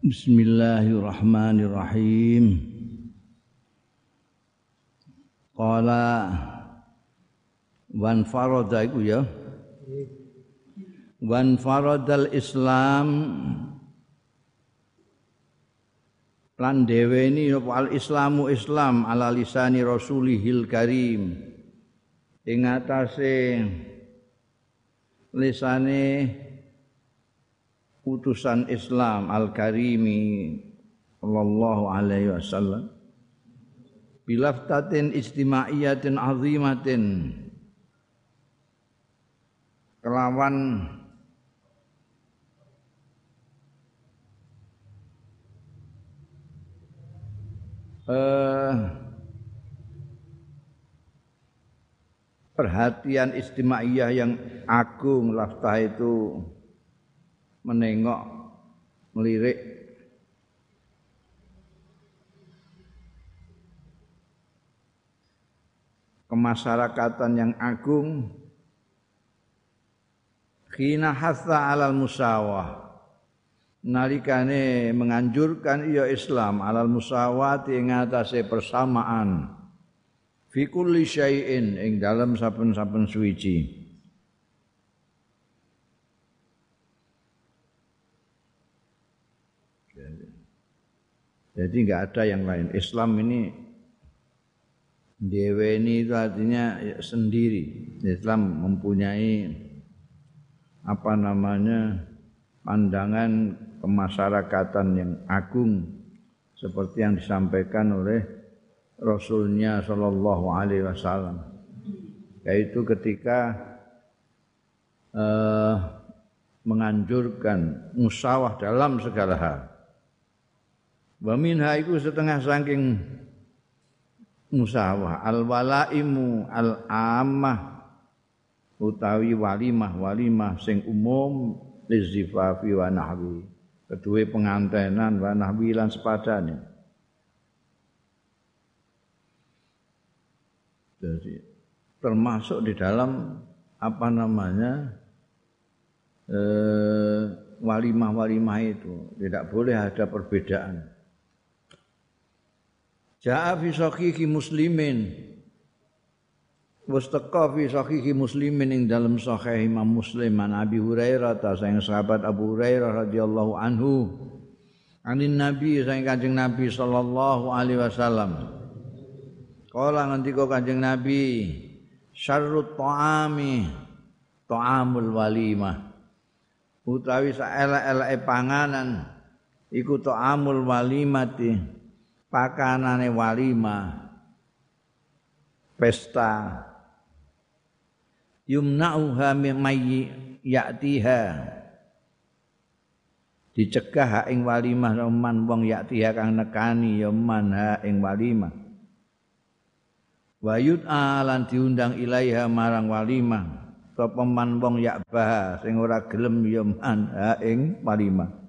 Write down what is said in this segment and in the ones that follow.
Bismillahirrahmanirrahim. Qala wan farada iku ya. Wan faradal Islam lan deweni al Islamu Islam ala lisani Rasulihil Karim ing atase lisane utusan Islam Al-Karimi sallallahu alaihi wasallam. Bilaftatin istimaiyatin azimatin. Kelawan eh, perhatian istimaiyah yang agung laftah itu menengok melirik. Kemasyarakatan yang agung. Khina hatha alal musawah. Nalikane menganjurkan iya Islam alal musawati ing atase persamaan. Fi kulli syai'in ing dalam saben-saben suwiji Jadi nggak ada yang lain. Islam ini deweni itu artinya sendiri. Islam mempunyai apa namanya pandangan kemasyarakatan yang agung seperti yang disampaikan oleh Rasulnya Shallallahu Alaihi Wasallam yaitu ketika uh, menganjurkan musawah dalam segala hal Wa minha setengah saking musawah. Al walaimu al amah utawi walimah walimah sing umum lizifafi wa nahwi. Kedua pengantenan wa nahwi lan sepadane. Jadi termasuk di dalam apa namanya eh, walimah-walimah itu tidak boleh ada perbedaan Ja'a fi sahihi muslimin. Wastaka fi sahihi muslimin ing dalam sahih Imam Muslim. An Abi Hurairah ta sayang sahabat Abu Hurairah radhiyallahu anhu. Anin Nabi sayang Kanjeng Nabi sallallahu alaihi wasallam. Kala ngendika Kanjeng Nabi syarrut ta'ami ta'amul walimah. Utawi saelek-eleke panganan iku ta'amul walimati pakanane walima pesta. Yumna'uha mimmayyi ya'tiha. Dicegah ing walimah man wong ya'tiha kang nekani ya man ha ing walimah wayut alan diundang ilaiha marang walimah sapa man wong ya'bah sing ora gelem ya man ha ing walimah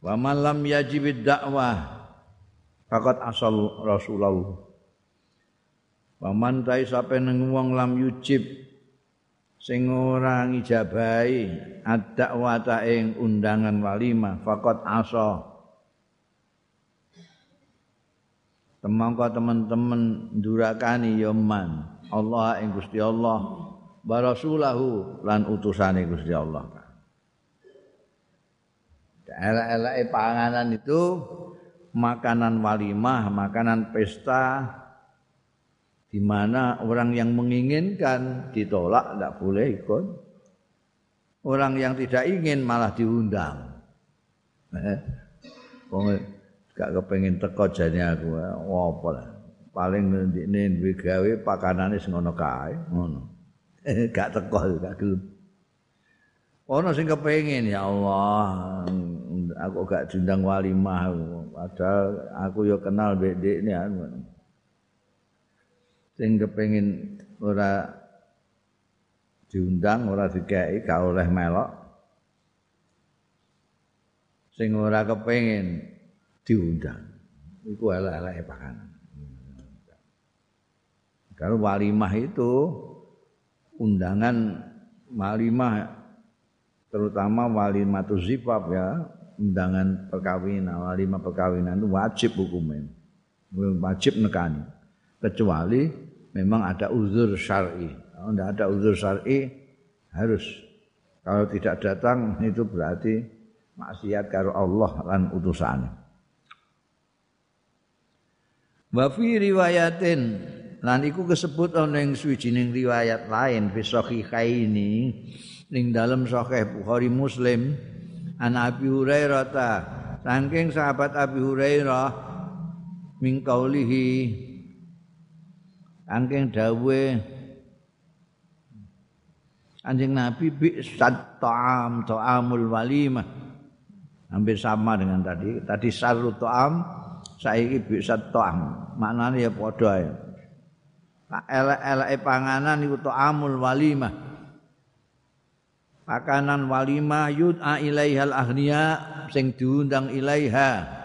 Wa man lam yajibid dakwah faqad asal Rasulullah. Wa man ta sape nang wong lam yujib sing ora ngijabahi ad-dakwata ing undangan walimah faqad asa. Temangka teman-teman durakani ya man Allah ing Gusti Allah wa rasulahu lan utusane Gusti Allah. Elek-elek panganan itu makanan walimah, makanan pesta di mana orang yang menginginkan ditolak tidak boleh ikut. Orang yang tidak ingin malah diundang. Eh, wong gak kepengin teko jane aku, apa lah. Paling ndekne duwe gawe pakanane sing ngono kae, ngono. gak teko gak gelem. Ono sing kepengin ya Allah, aku gak diundang walimah padahal aku yo kenal bedek ini anu. Sing kepengin ora diundang ora dikei gak oleh melok. Sing ora kepengin diundang iku elek-elek pakanan kalau walimah itu undangan walimah terutama walimatu zifaf ya undangan perkawinan walimah perkawinan itu wajib hukumnya wajib nekani. Kecuali memang ada uzur syar'i. Kalau tidak ada uzur syar'i harus. Kalau tidak datang itu berarti maksiat karo Allah lan utusannya. Wa fi riwayatin lan iku kesebut ana ing suwijining riwayat lain fi sahihaini ning dalam sahih Bukhari Muslim an Abi Hurairah ta. Saking sahabat Abi Hurairah min kaulihi saking dawuhe Anjing Nabi bi ta'am ta'amul walimah. Hampir sama dengan tadi. Tadi sarut ta'am saiki bisa ta'am. Maknane ya padha ya. Elek-eleke panganan iku ta'amul walimah makanan walimah yud'a ilaihal ahniya sing diundang ilaiha.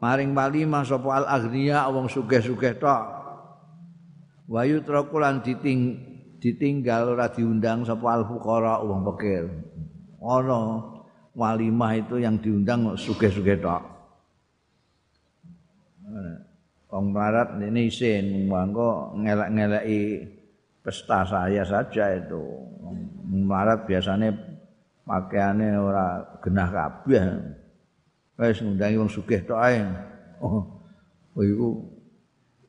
Maring walimah sapa al ahniya wong sugih-sugih tok. Wa yutrakulan diting ditinggal ora diundang sapa al fuqara wong fakir. Ana walimah itu yang diundang sugih-sugih tok. Wong melarat ini isin mangko ngelak-ngelaki pesta saya saja itu. Marat biasanya pakaiannya ora genah kabeh. Wis ngundangi wong sugih tok ae. Oh, oh iku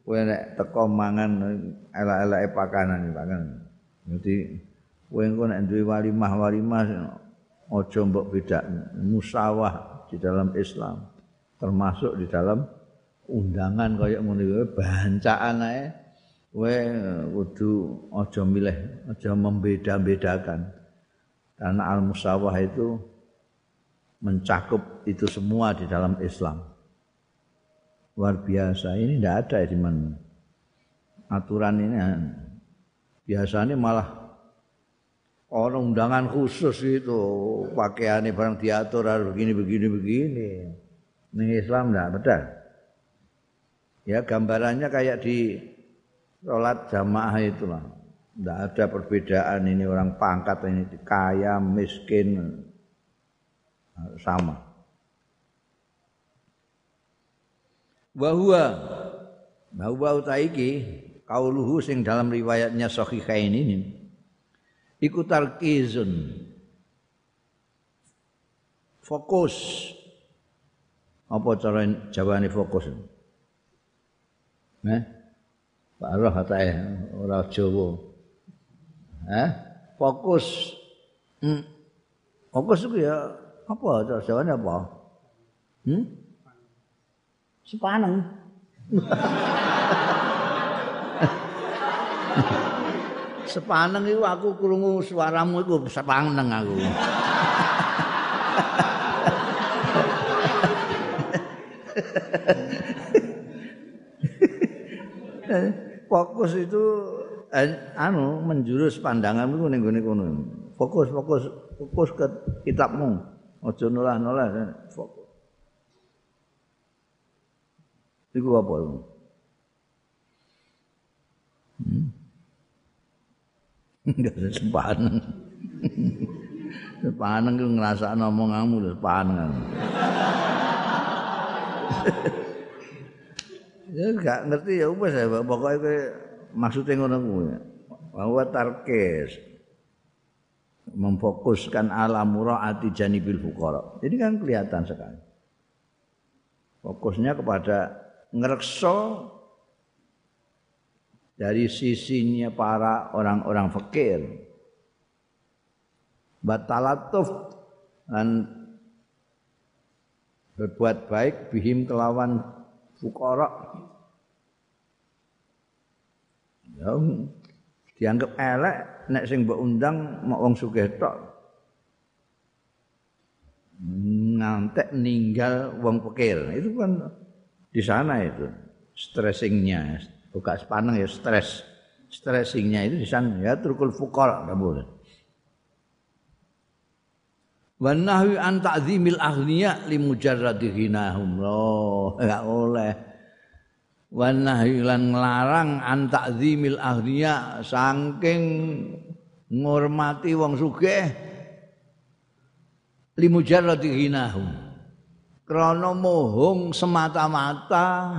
kowe nek teko mangan elek-eleke pakanan pangan. Dadi kowe engko nek duwe walimah-walimah aja mbok beda musawah di dalam Islam termasuk di dalam undangan kaya kuwi bancaan ae kowe kudu aja milih, aja membeda-bedakan. Karena al-musawah itu mencakup itu semua di dalam Islam. Luar biasa. Ini tidak ada di mana. Aturan ini biasanya malah orang undangan khusus itu pakaiannya barang diatur harus begini begini begini. Ini Islam tidak betul. Ya gambarannya kayak di sholat jamaah itulah. Tidak ada perbedaan ini orang pangkat ini kaya, miskin, sama. Wahua, bahwa utaiki kauluhu sing dalam riwayatnya Sahihain ini iku tarkizun. Fokus. Apa cara jawane fokus eh Pak Roh katae ora Jawa. Eh? Fokus. Hmm. Fokus itu ya apa cara Jawane apa? Hmm? Sepaneng. sepaneng itu aku krungu suaramu itu sepaneng aku. fokus itu anu menjurus pandangan itu ning gone kono. Fokus, fokus, fokus ke kitabmu. Aja nolah-nolah fokus. Iku apa? Hmm. Enggak ada sepaneng. sepaneng itu ngerasa ngomong kamu sepaneng. Ya gak ngerti ya wis ya pokoke kowe maksude ngono kuwi. Bahwa tarkis memfokuskan ala muraati janibil fuqara. Jadi kan kelihatan sekali. Fokusnya kepada ngerekso dari sisinya para orang-orang fakir. Batalatuf dan berbuat baik bihim kelawan fukara ya dianggap elek nek sing mbok undang mok wong sugih tok. Ngantek ninggal wong pikir itu kan di sana itu stressingnya buka sepaneng ya stres. Stressingnya itu di sana. Ya trukul fukar nggak boleh wan nahwi an ta'zimil aghniya li mujarradi ghinahum. Loh enggak oleh wa lan nglarang an ta'zimil ahliya saking ngurmati wong sugih limujarradi ghinahu krana mohong semata-mata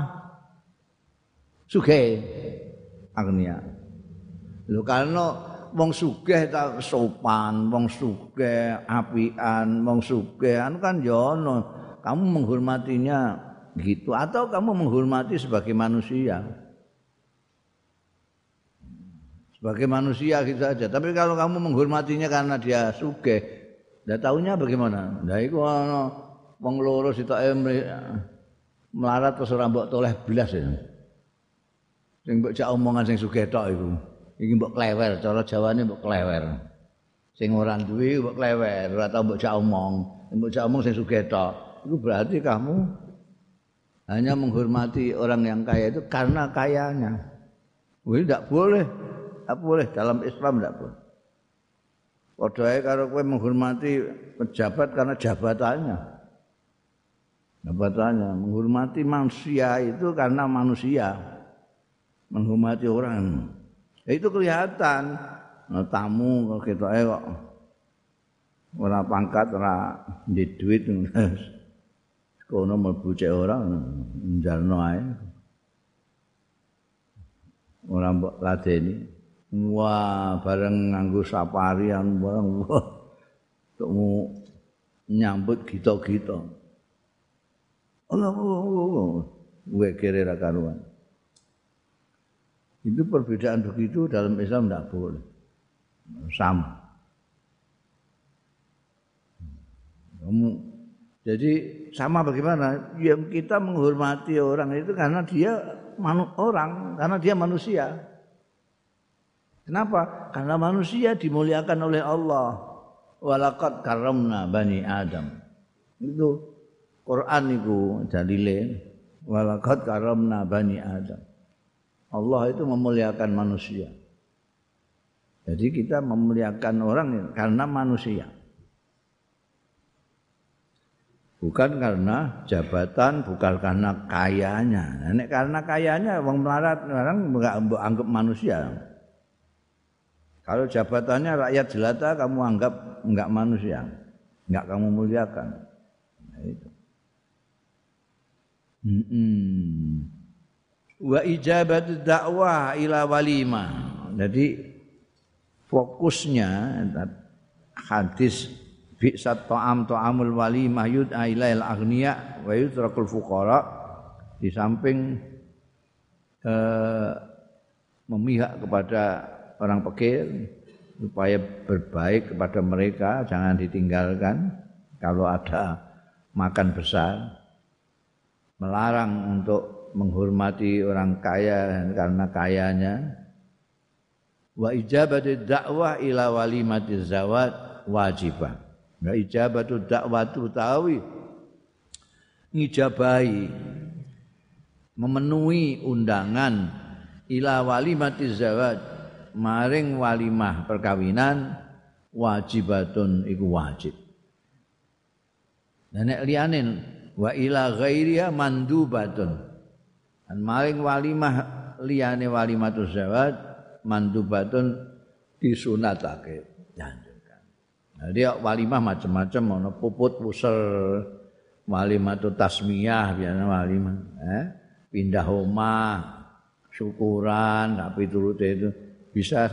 sugih agnia lho karena wong sugih ta sopan wong sugih apian wong sugih kan ya ana kamu menghormatinya gitu atau kamu menghormati sebagai manusia? Sebagai manusia gitu saja tapi kalau kamu menghormatinya karena dia sugih ndak tahunya bagaimana? Nah iku ana wong loro sitoke melarat terus ora mbok toleh blas ya. Sing mbok jak omongan sing sugih tok iku iki mbok klewer cara jawane mbok klewer. Sing ora duwe mbok klewer ora tau mbok jak omong. Mbok jak omong sing sugih tok. Itu berarti kamu hanya menghormati orang yang kaya itu karena kayanya. Wih, tidak boleh, tidak boleh. Dalam Islam tidak boleh. Padahal kalau kue menghormati pejabat karena jabatannya, jabatannya. Menghormati manusia itu karena manusia, menghormati orang. Itu kelihatan. Nah, tamu kalau kita kok orang pangkat, orang di duit, kono mlebu cek ora njalno ae. Ora mbok ladeni. Wah bareng nganggo saparian bareng wah. Tukmu nyambut gito-gito Allah gue kira karuan itu perbedaan begitu dalam Islam tidak boleh sama Jadi sama bagaimana? Ya kita menghormati orang itu karena dia manu orang, karena dia manusia. Kenapa? Karena manusia dimuliakan oleh Allah. Walaqad karamna bani Adam. Itu Quran itu dalile. Walaqad karamna bani Adam. Allah itu memuliakan manusia. Jadi kita memuliakan orang karena manusia. bukan karena jabatan, bukan karena kayanya. Nah, nek karena kayanya wong melarat orang enggak anggap manusia. Kalau jabatannya rakyat jelata kamu anggap enggak manusia, enggak kamu muliakan. Nah, itu. Hmm. Wa ijabat dakwah ila walimah. Jadi fokusnya hadis bi'sat ta'am ta'amul walimah yud'a ilail aghniya wa yutrakul fuqara di samping eh, memihak kepada orang fakir supaya berbaik kepada mereka jangan ditinggalkan kalau ada makan besar melarang untuk menghormati orang kaya karena kayanya wa ijabatu dakwah ila walimati zawat wajibah Wa ijabatu dakwatu tawi ngijabahi memenuhi undangan ila walimati zawaj maring walimah perkawinan wajibatun iku wajib. Dan nek liyane wa ila ghairiha mandubatun. Dan maring walimah liyane walimatus zawaj mandubatun disunatake. Dan Jadi walimah macam-macam ono puput pusel walimah tasmiyah biasa walimah eh? pindah rumah syukuran tapi turut itu bisa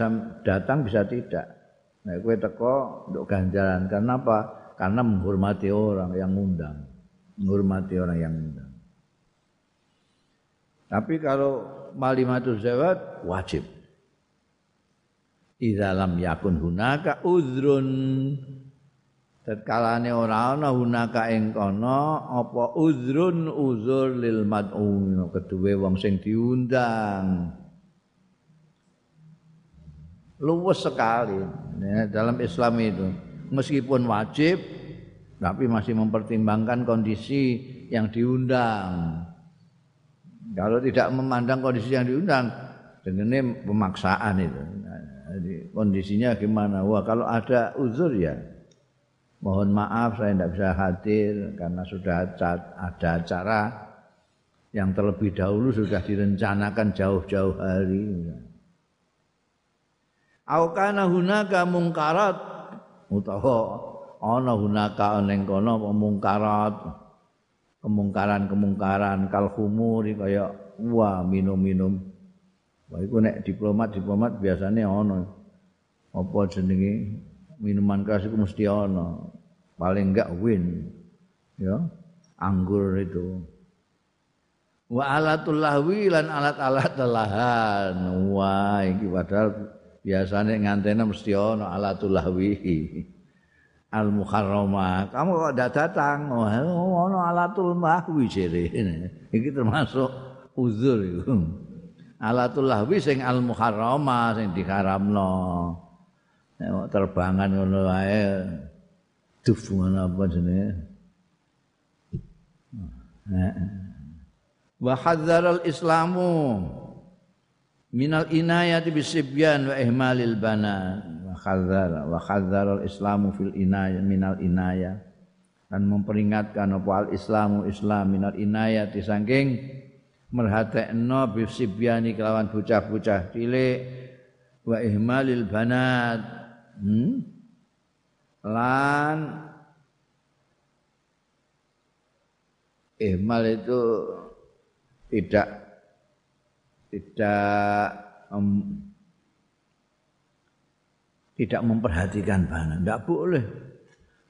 datang bisa tidak nah kue teko untuk ganjaran karena apa karena menghormati orang yang ngundang menghormati orang yang ngundang tapi kalau malimatul zawat wajib. Idza lam yakun hunaka udrun tatkalane ora ana hunaka ing kono apa udrun uzur lil mad'un. Keduwe wong sing diundang. Luwes sekali. Ya, dalam Islam itu. Meskipun wajib tapi masih mempertimbangkan kondisi yang diundang kalau tidak memandang kondisi yang diundang dengan pemaksaan itu jadi kondisinya gimana? Wah kalau ada uzur ya mohon maaf saya tidak bisa hadir karena sudah ada acara yang terlebih dahulu sudah direncanakan jauh-jauh hari. Au kana hunaka mungkarat utawa ana hunaka ning kono pemungkarat kemungkaran-kemungkaran kal khumuri kaya wah minum-minum. Wah iku nek diplomat-diplomat biasanya ana apa jenenge? Minuman keras itu mesti ana paling enggak win ya anggur itu. Wa alatul lahwi lan alat-alat lahan. Wah iki padahal biasanya ngantena mesti ana alatul lahwi al muharrama kamu kok ndak datang? Oh ana alatul mahwi jere. Iki termasuk uzur iku. Alatul lahwi sing al muharrama sing diharamno nek terbangan ngono wae duf ngono apa jenenge? Wa hadzara al islamu minal inayati bisibyan wa ihmalil banat khadzara wa al-islamu fil inaya minal inaya dan memperingatkan apa al-islamu islam minal inaya disangking merhatekno bisibyani kelawan bocah-bocah cilik wa ihmalil banat hmm? lan ihmal itu tidak tidak um, tidak memperhatikan banget. Tidak boleh.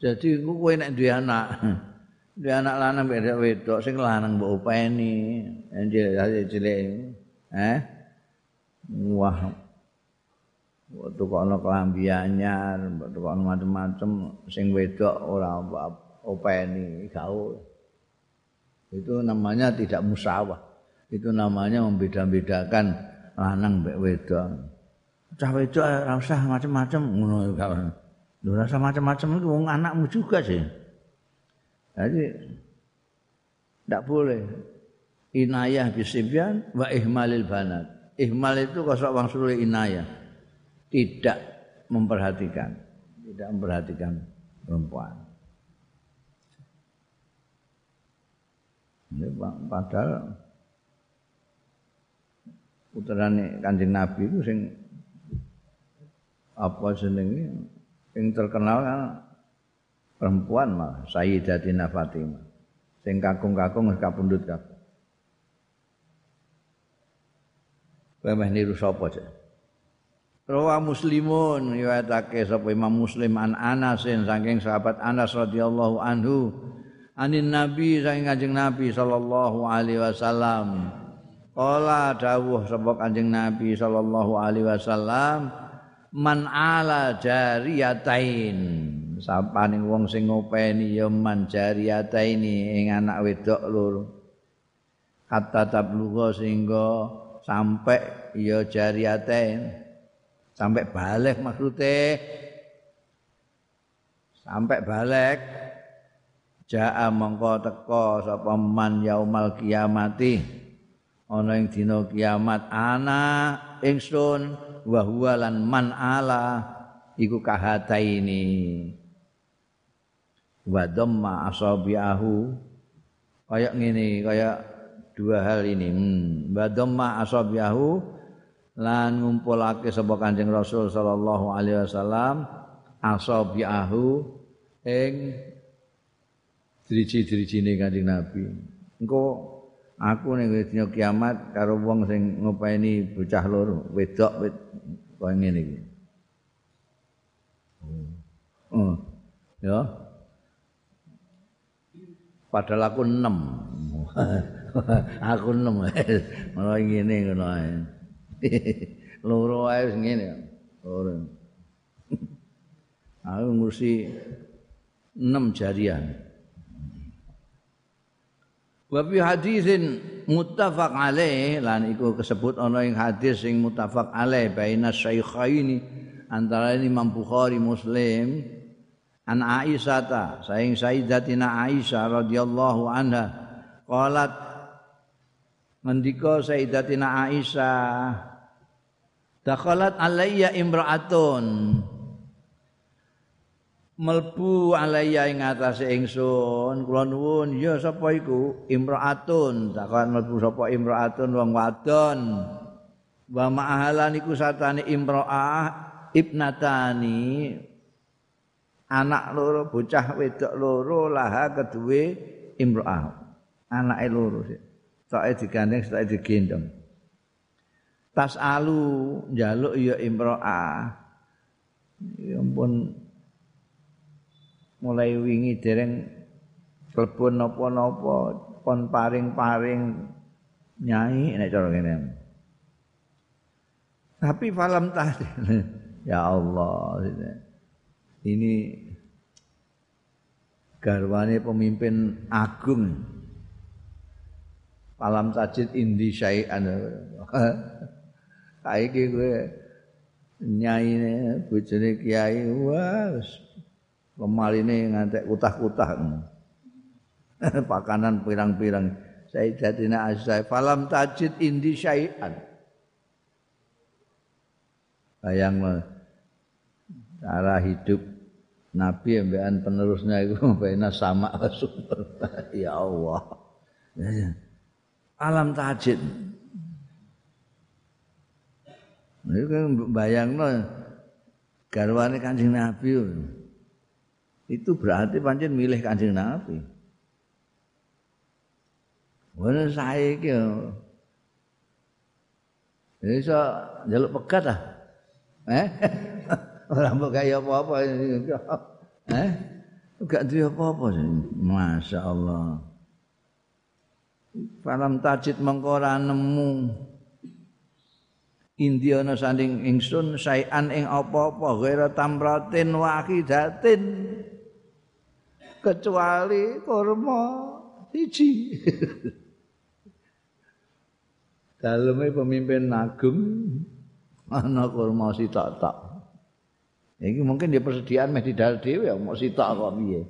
Jadi kowe nek duwe anak, duwe anak lanang beda wedok sing lanang mbok openi, cilik cilik. Eh? Wah. Waktu kok ana kelambi anyar, waktu kok ana macam-macam sing wedok ora openi gaul. Itu namanya tidak musawah. Itu namanya membeda-bedakan lanang mbek wedok. Cah wedok ora usah macam-macam ngono gak ora usah macam-macam itu wong anakmu juga sih. Jadi tidak boleh. Inayah bisibyan wa ihmalil banat. Ihmal itu kosok wang suruh inayah tidak memperhatikan tidak memperhatikan perempuan. Ini padahal putrane kanjeng nabi itu sing apa jenenge? Yang terkenal kan perempuan mah Sayyidatina Fatimah. Sing kakung-kakung kapundhut kabeh Kowe meh niru sapa cek? Rawa Muslimun riwayatake sapa Imam Muslim an Anas saking sahabat Anas radhiyallahu anhu anin Nabi saking Kanjeng Nabi sallallahu alaihi wasallam. Kala dawuh sapa Kanjeng Nabi sallallahu alaihi wasallam man ala jariyatain. Sapaning wong sing ngopeni ya man jariyataini ing anak wedok loro. Kata tablugha sehingga sampai ya jariyatain. Sampai balik maksudnya sampai balik. Jaa mongko teko sapa man yaumal kiamati. Ana ing dina kiamat ana ingsun wa huwa lan man ala iku kahataini. Wa dhamma asabiahu. Kaya ngene kaya dua hal ini. Hmm. wa dhamma asabiahu lan ngumpulake sapa Kanjeng Rasul sallallahu alaihi wasallam asabiahu ing driji-drijine Kanjeng Nabi. Engko aku ning dina kiamat karo wong sing ngopeni bocah loro wedok wed kaya ngene iki. Oh. Ya. Padahal aku 6. aku 6. Malah ngene ngono ae. loro ae wis ngene. Loro. aku ngurusi 6 jariah. Wa fi hadisin muttafaq alaih lan iku kesebut ana ing hadis sing muttafaq alaih baina syaikhaini antara Imam Bukhari Muslim. An Aisyah ta saing Sayyidatina Aisyah radhiyallahu anha qalat mendika Sayyidatina Aisyah dakhalat alayya imra'atun melbu alaiya ing atase ingsun. Kula nuwun ya sapa iku? Imraatun. Takon melbu sapa imraatun wong wadon. Wa ma'ahalan iku satane imraah ibnatani. Anak loro bocah wedok loro laha kedue imro'ah anake loro sih soke digandeng soke digendong. Tas alu njaluk ya imro'ah ya ampun mulai wingi dereng klebon napa-napa pon paring-paring nyai nek cara ngene. Tapi falam tadi ya Allah ini garwane pemimpin agung. Palam tajid indi syai'an. Saiki kowe nyaine bojone kiai wah lemaline ngantek kutah-kutah pakanan pirang-pirang Sayyidatina Aisyah falam tajid indi syai'an bayang cara hidup Nabi ambekan penerusnya itu baina sama super. ya Allah. Alam tajid. Ini kan bayang garwane kancing Nabi itu berarti pancen milih kancing Nabi. Saya ki, ini so jaluk pegat ah, eh? ora mbok kaya apa-apa. Eh? Enggak duwe apa-apa sih. Masyaallah. Falam tajid mengko ora nemu Indiana sanding ingsun sayan ing apa-apa ghera tamratin wahidatin kecuali kurma siji. Daleme pemimpin agung ana kurma sitok-tok. Iki mungkin dia persediaan meh dhewe mau sitok kok piye.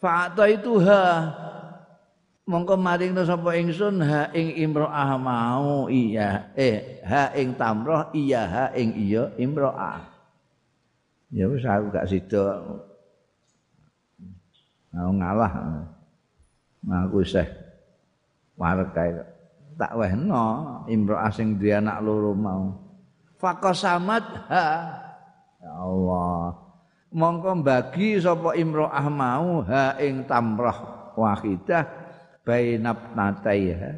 Fa'ata itu ha mongko maring sapa ingsun ha ing imro'ah mau iya eh ha ing tamroh iya ha ing iya imro'ah. Ya wis aku gak sida. Mau ngalah. Nah, aku seh warek tak wehno imro'ah sing duwe anak loro mau. faqasamat ha. Ya Allah. Mongko bagi sapa imro'ah mau ha ing tamrah wahidah bainab nataiha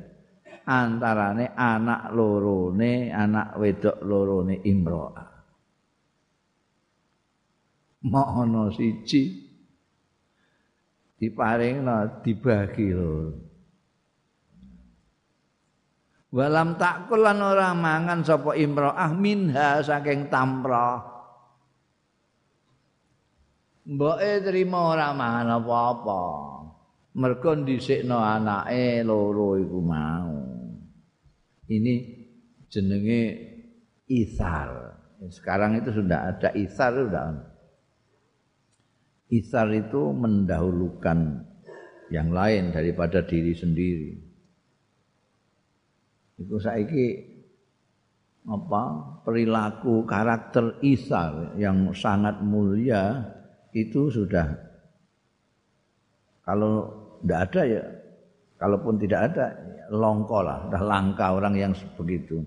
antarane anak lorone anak wedok lorone imro'ah mono siji diparingna dibagi loro Walam takul lan ora mangan sapa imro'ah minha saking tamrah. Mboke trima ora mangan apa-apa. Mergo dhisikno anake loro iku mau. Ini jenenge isar. Sekarang itu sudah ada isar sudah. Isar itu mendahulukan yang lain daripada diri sendiri. Iku saiki apa perilaku karakter Isa yang sangat mulia itu sudah kalau tidak ada ya kalaupun tidak ada longko lah sudah langka orang yang begitu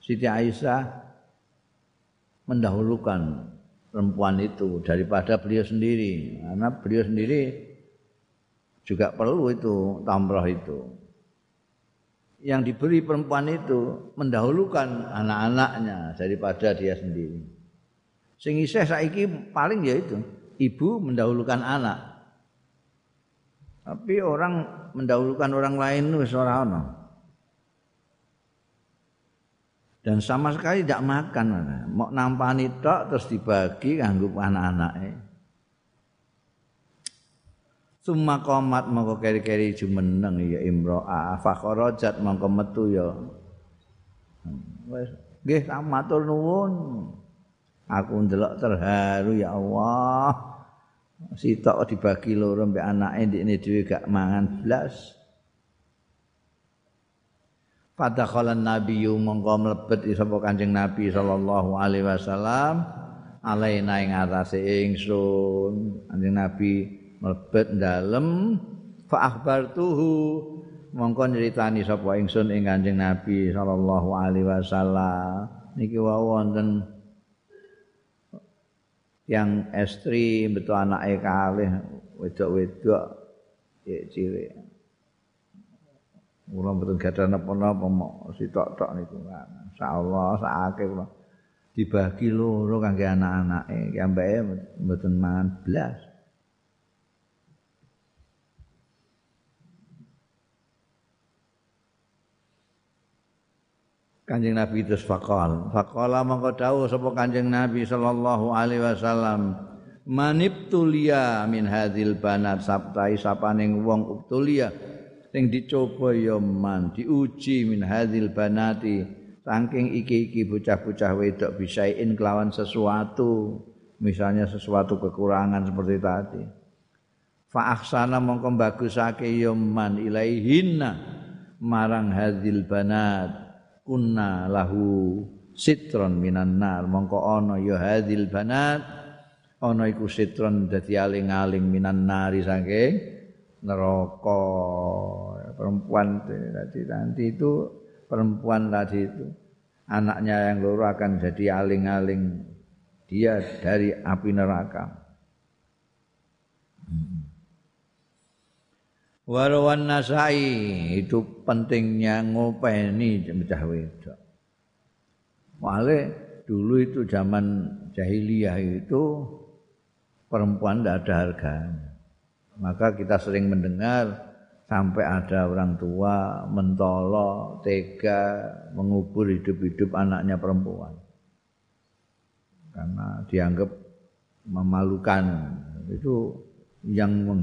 Siti Aisyah mendahulukan perempuan itu daripada beliau sendiri karena beliau sendiri juga perlu itu tamroh itu yang diberi perempuan itu mendahulukan anak-anaknya daripada dia sendiri. Sing isih saiki paling ya itu, ibu mendahulukan anak. Tapi orang mendahulukan orang lain ora ana. Dan sama sekali tidak makan, mau nampani tok terus dibagi kanggo anak-anaknya. Summa qomat mongko keri-keri jumeneng ya imro'a fakharajat mongko metu ya. Wis nggih matur nuwun. Aku ndelok terharu ya Allah. Sitok dibagi loro mbek anake ndekne dhewe gak mangan blas. Fadakhalan nabiyyu mongko mlebet sapa Kanjeng Nabi sallallahu alaihi wasallam alaina ing atase ingsun. Kanjeng Nabi mlebet dalem fa akhbartuhu mongko nyritani sapa ingsun ing Kanjeng Nabi sallallahu alaihi wasallam niki wau wonten yang estri betul anake kalih wedok-wedok cilik Kula mboten gadah napa-napa mok sitok-tok niku. Insyaallah sakake kula dibagi loro kangge anak-anake, ambeke mboten mangan blas. Kanjeng Nabi terus fakal. Fakala mongko dawuh sapa Kanjeng Nabi sallallahu alaihi wasallam, "Manibtulia min hadhil banat sabtai sapaning wong ubtulia sing dicoba ya man diuji min hadhil banati saking iki-iki bocah-bocah wedok bisain kelawan sesuatu, misalnya sesuatu kekurangan seperti tadi. Fa ahsana mongko bagusake ya man ilaihinna marang hadhil banat kunna lahu sitron minan nar mongko ana ya hadil banat ana iku sitron dadi aling-aling minan nari saking neraka perempuan tadi nanti itu perempuan tadi itu anaknya yang loro akan jadi aling-aling dia dari api neraka. Hmm. Warawan nasai itu pentingnya ngopeni cah wedok. Wale dulu itu zaman jahiliyah itu perempuan tidak ada harganya. Maka kita sering mendengar sampai ada orang tua mentolo, tega, mengubur hidup-hidup anaknya perempuan. Karena dianggap memalukan. Itu yang meng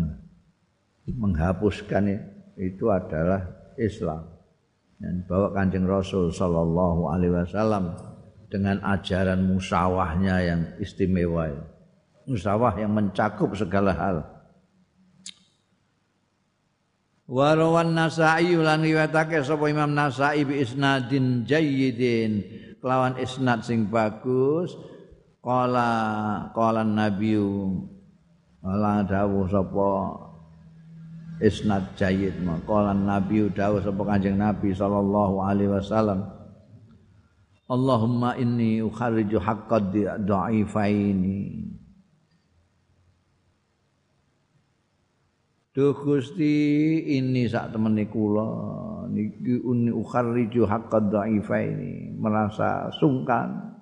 menghapuskan itu adalah Islam. Dan bawa kanjeng Rasul Sallallahu Alaihi Wasallam dengan ajaran musawahnya yang istimewa. Musawah yang mencakup segala hal. Warawan Nasa'i lan riwayatake sapa Imam Nasa'i bi isnadin jayyidin. Kelawan isnad sing bagus qala qala nabiyyu wala dawuh sapa isnad jayyid maqalan nabi dawuh sapa kanjeng nabi sallallahu alaihi wasallam. Allahumma inni ukharriju haqqad dha'ifaini Duh Gusti ini sak temene kula. Niki uni ukharriju haqqad dha'ifaini merasa sungkan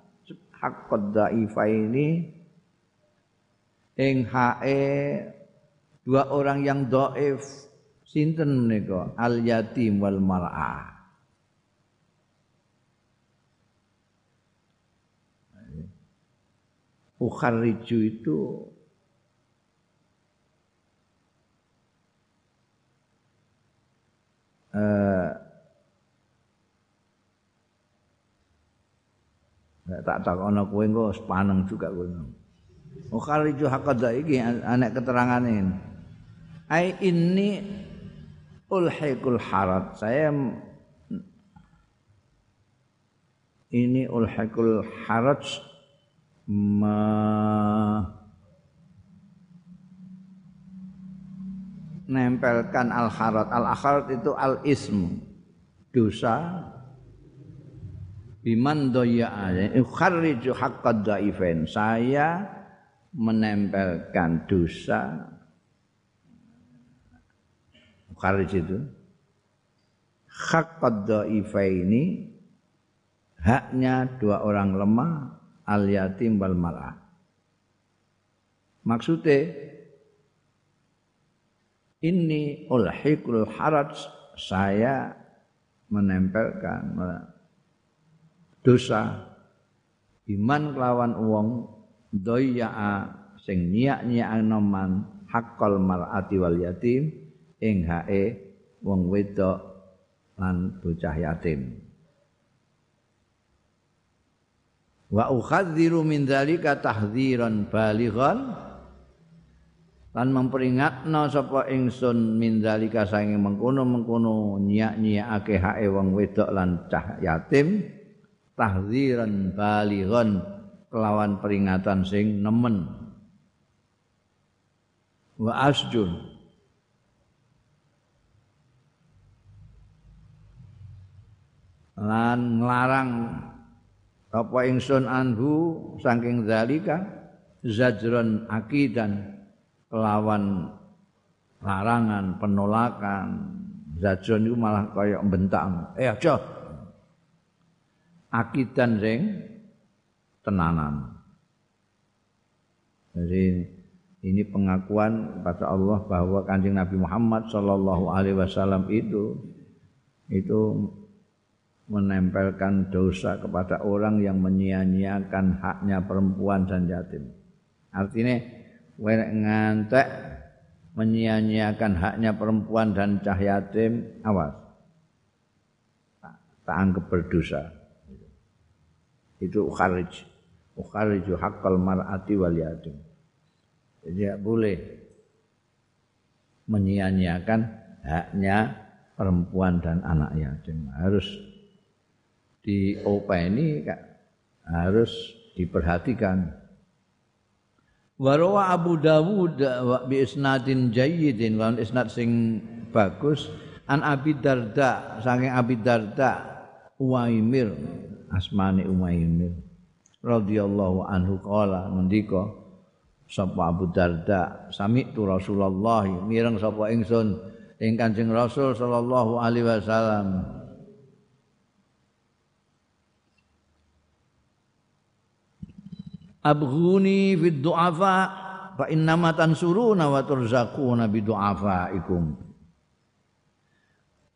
haqqad dha'ifaini ing hae dua orang yang doif sinten menika? Al yatim wal mar'ah ukharriju itu eh, Nek tak takono kowe engko paneng juga kowe. Oh kharij haqadha iki anek keterangane. Ai inni ulhiqul harat. Saya ini ulhiqul harat. Ma... menempelkan al harat al harat itu al ism dosa. Biman doya ukharriju haqqad dhaifain saya menempelkan dosa. Kharij itu. Hak ini haknya dua orang lemah. Al yatim wal mar'ah. Maksudnya ini ulhiqul haraj saya menempelkan dosa iman kelawan wong doya sing nyiak-nyiak noman hakal mar'ati wal yatim ing hae wong wedok lan bocah yatim. Wa ukhadziru min dzalika tahdziran balighan lan memperingatno sapa ingsun min dzalika saking mengkono-mengkono nyiak-nyiakake hae wong wedok lan cah yatim tahdziran balighan kelawan peringatan sing nemen. Wa asjun. Lan nglarang apa ingsun anhu saking zalika zajron akidan kelawan larangan penolakan zajron itu malah kayak bentak. Eh aja. Akidan sing tenanan. Jadi ini pengakuan pada Allah bahwa kanjeng Nabi Muhammad Shallallahu Alaihi Wasallam itu itu menempelkan dosa kepada orang yang menyia-nyiakan haknya perempuan dan yatim. Artinya, wenek ngantek menyia-nyiakan haknya perempuan dan cah yatim, awas. Tak, tak anggap berdosa. Itu ukharij. Ukhariju haqqal mar'ati wal yatim. Tidak boleh menyia-nyiakan haknya perempuan dan anak yatim. Harus diopeni harus diperhatikan. Warawa Abu Dawud bi isnadin jayyidin wa isnad sing bagus an Abi Darda saking Abi Darda Uwaimir asmane Uwaimir radhiyallahu anhu qala ngendika sapa Abu Darda? Sami tu Rasulullah mireng sapa ingsun? Ing Kanjeng Rasul sallallahu alaihi wasallam Abghuni fid du'afa fa innama tansuruna wa turzaquna bi du'afaikum.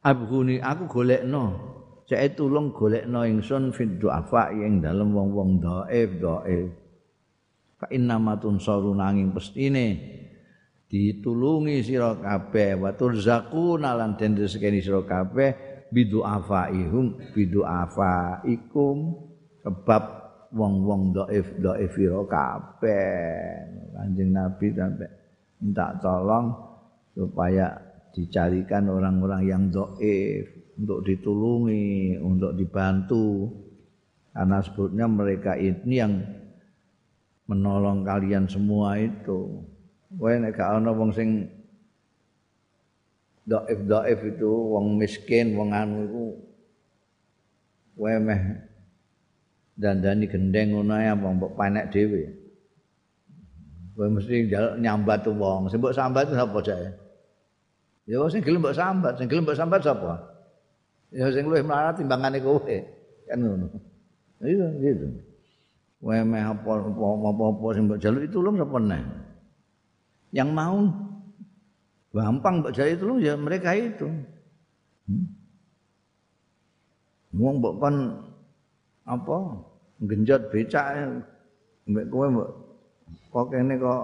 Abghuni aku golekno. Cek tulung golekno ingsun fid du'afa ing dalem wong-wong dhaif dhaif. Fa innamatun saru nanging pestine. Ditulungi sira kabeh wa turzaquna lan den rezekine sira kabeh bidu afaihum bidu afaikum sebab wong-wong dhaif dhaif sira kabeh. Kanjeng nabi sampai minta tolong supaya dicarikan orang-orang yang dhaif untuk ditulungi untuk dibantu. Karena sebutnya mereka ini yang menolong kalian semua itu. Kowe nek gak ana wong sing dhaif-dhaif itu wong miskin, wong anu iku kowe meh dandani gendeng ngono ae apa mbok panek dhewe. Kowe mesti nyambat wong, sing mbok sambat sapa jae? Ya sing gelem mbok sambat, sing gelem mbok sambat sapa? Ya sing luwih mlarat timbangane kowe. Kan ngono. Iya gitu. wemeh apa apa sing mbok jaluk tulung sapa neh yang mau gampang mbok jaluk tulung ya mereka itu hmm? wong mbok kon apa genjot becak mbek kowe kok kene kok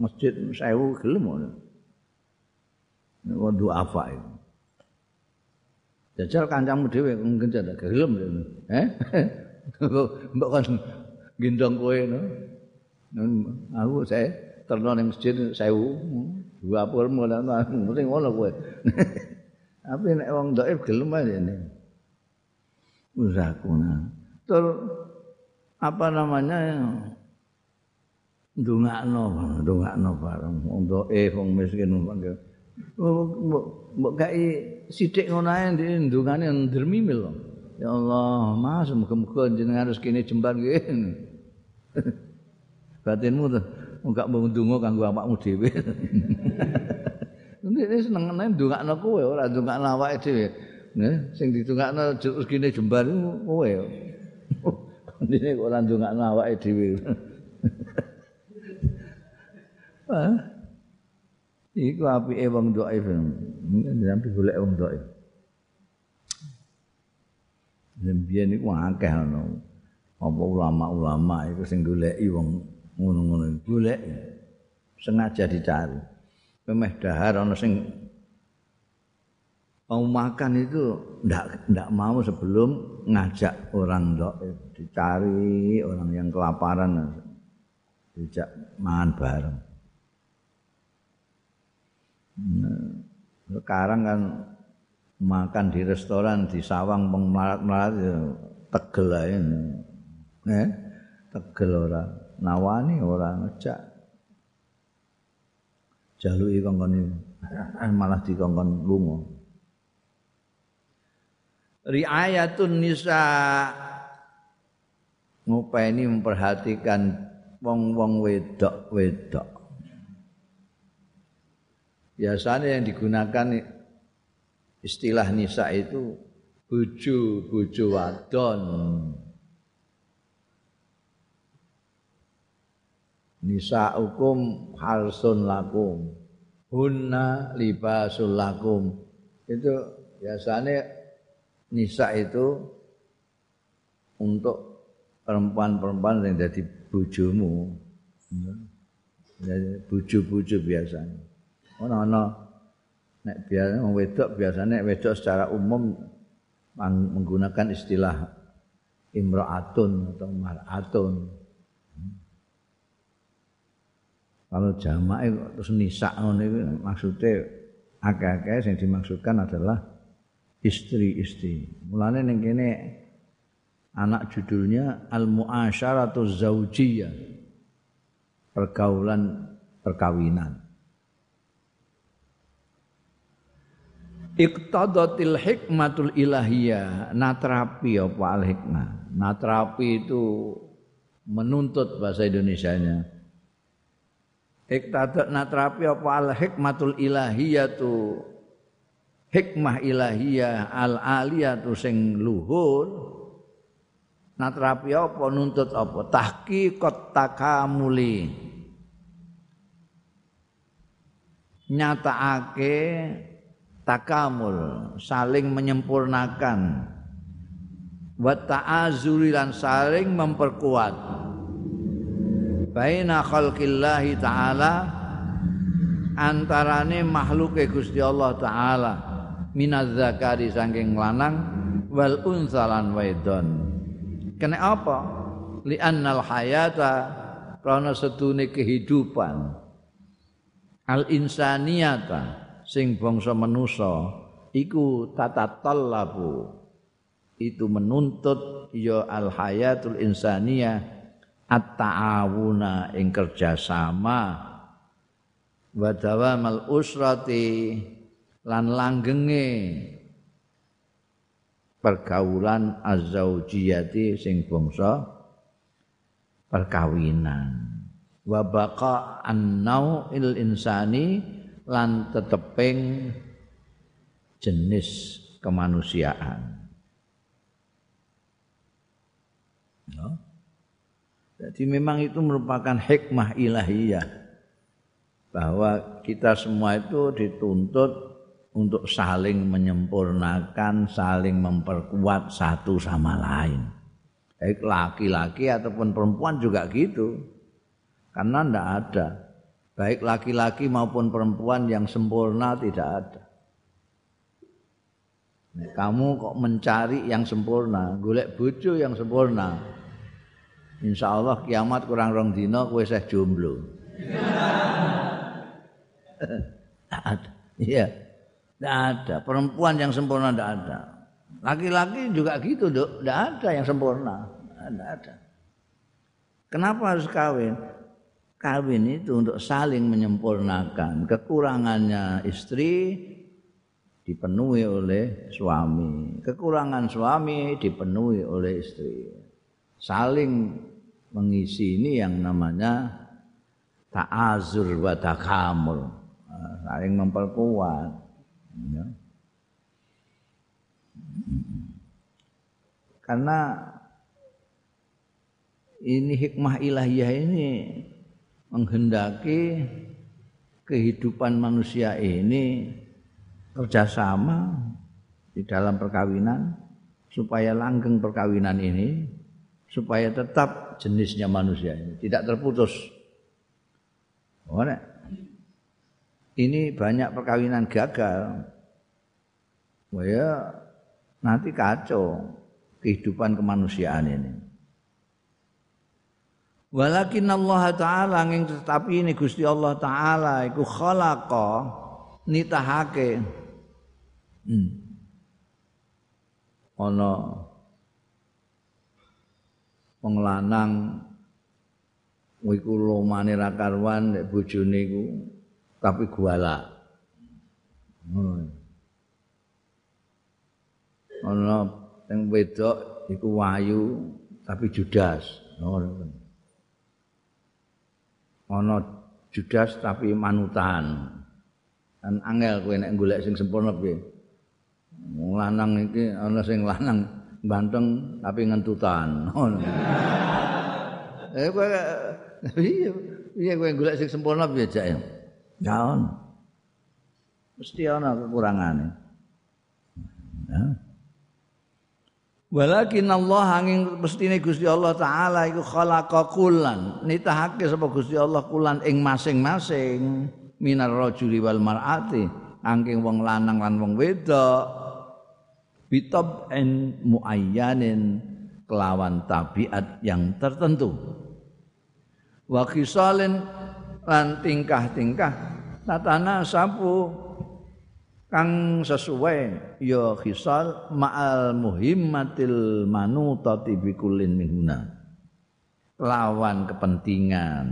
masjid sewu gelem ngono. Nek wong apa itu Jajal kancamu dhewe genjot gelem eh mbok kan gendong kowe no. Aku saya terno ning masjid 1000 dua puluh mulai mesti ngono kowe. Tapi nek wong dhaif gelem ae ini. Usahaku Tur apa namanya ndongakno, ndongakno bareng wong dhaif wong miskin. Mbok gawe sithik ngono ae ndongane ndermimil. Ya Allah, Mas, muga-muga harus kene jembar nggih. Batinmu tuh enggak mau ndonga kanggo awakmu dhewe. Ini seneng nek ndongakno kowe ora ndongakno awake dhewe. Nggih, sing ditungakno rezekine jembar kowe. Ini kok ora ndongakno awake dhewe. Iku apike wong dhaif. Sampai golek wong dhaif. Biyen iku akeh ana. Apa ulama-ulama iku sing goleki wong ngono-ngono golek sengaja dicari. Pemeh dahar ana sing mau makan itu ndak ndak mau sebelum ngajak orang dok dicari orang yang kelaparan dijak makan bareng. Nah, sekarang kan makan di restoran di sawang pengmarat-marat ya tegel ae. Eh, tegel ora nawani ora ngejak. Jaluki kongkon malah dikongkon lunga. Riayatun nisa ngopeni memperhatikan wong-wong wedok-wedok. Biasanya yang digunakan istilah nisa itu bojo-bojo wadon. Nisa hukum harsun lakum. Hunna libasul lakum. Itu biasanya nisa itu untuk perempuan-perempuan yang jadi bojomu. Jadi bojo-bojo biasanya. Ono-ono nek biasa wedok biasanya wedok secara umum menggunakan istilah imra'atun atau mar'atun. Kalau jamaah terus nisa maksude akeh-akeh sing dimaksudkan adalah istri-istri. Mulane ning kene anak judulnya Al-Mu'asyaratu Zaujiyah. Pergaulan perkawinan. Iqtadatil hikmatul ilahiyah natrapi apa al hikmah. Natrapi itu menuntut bahasa Indonesianya. Iqtadat natrapi apa al hikmatul ilahiyah tu hikmah ilahiyah al aliyatu sing luhur. Natrapi apa nuntut apa? Tahqiqat takamuli. Nyatakake takamul saling menyempurnakan. Wa ta'azuri lan saling memperkuat. Baina khalqillahi taala antarane makhluk Gusti Allah taala minaz zakari saking lanang wal unsalan waidon. Kena apa? Li annal hayata karena sedune kehidupan. Al insaniyata sing bangsa manusa iku tatatallabu itu menuntut ya al hayatul insaniyah at-ta'awuna ing kerjasama. Wa dawamal usrati lan langgenge pergaulan azzaujiyati sing bangsa perkawinan wa baqa an-nau'il insani lan teteping jenis kemanusiaan. No? Jadi memang itu merupakan hikmah ilahiyah bahwa kita semua itu dituntut untuk saling menyempurnakan, saling memperkuat satu sama lain. Baik laki-laki ataupun perempuan juga gitu. Karena tidak ada baik laki-laki maupun perempuan yang sempurna tidak ada. Kamu kok mencari yang sempurna, golek bojo yang sempurna. Insya Allah kiamat kurang rong dino kue saya jomblo. Iya. Tidak ada. Perempuan yang sempurna tidak ada. Laki-laki juga gitu, dok. Tidak ada yang sempurna. Tidak ada. Kenapa harus kawin? kawin itu untuk saling menyempurnakan kekurangannya istri dipenuhi oleh suami kekurangan suami dipenuhi oleh istri saling mengisi ini yang namanya ta'azur wa takamul saling memperkuat ya. karena ini hikmah ilahiyah ini menghendaki kehidupan manusia ini kerjasama di dalam perkawinan supaya langgeng perkawinan ini supaya tetap jenisnya manusia ini tidak terputus. Oh, ini banyak perkawinan gagal. Wah ya nanti kacau kehidupan kemanusiaan ini. Walakin Allah Ta'ala nging tetapi ini Gusti Allah Ta'ala iku khalaqa nitahake hmm. ana wong lanang iku lumane ra karuan nek bojone iku tapi guala ngono ana sing wedok iku wayu tapi judas ngono ana judas tapi manutan. Kan angel kowe nek golek sing sempurna piye? Wong lanang iki ana sing lanang ganteng tapi ngentutan. Eh kowe iya iya kowe golek sing sempurna piye jak Ya ono. Mesti ana kekurangane. Ya. Walakin Allah angin mestine Gusti Allah taala iku khalaqa kullan nitahake sapa Gusti Allah kulan ing masing-masing minar rajuli wal mar'ati angking wong lanang lan wong wedok bitab en muayyanin kelawan tabiat yang tertentu wa khisalin lan tingkah-tingkah. Tatana sapu. Kang sesuai ya khisal ma'al muhimmatil manutati bikulin minhuna. Lawan kepentingan.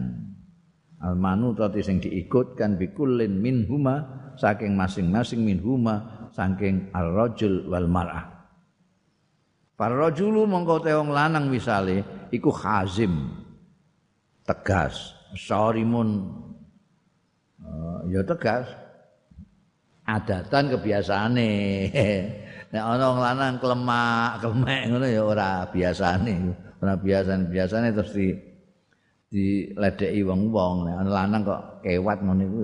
Al manutati sing diikutkan bikulin minhuma saking masing-masing minhuma saking al rajul wal mar'ah. Para rajulu mongko te wong lanang misale iku khazim tegas sarimun uh, ya tegas adatan kebiasaane. Nek ana wong lanang klemak, klemek ngono ya ora biasane. Ora biasane, biasane terus di diledeki wong-wong. Nek ana lanang kok kewat ngono iku.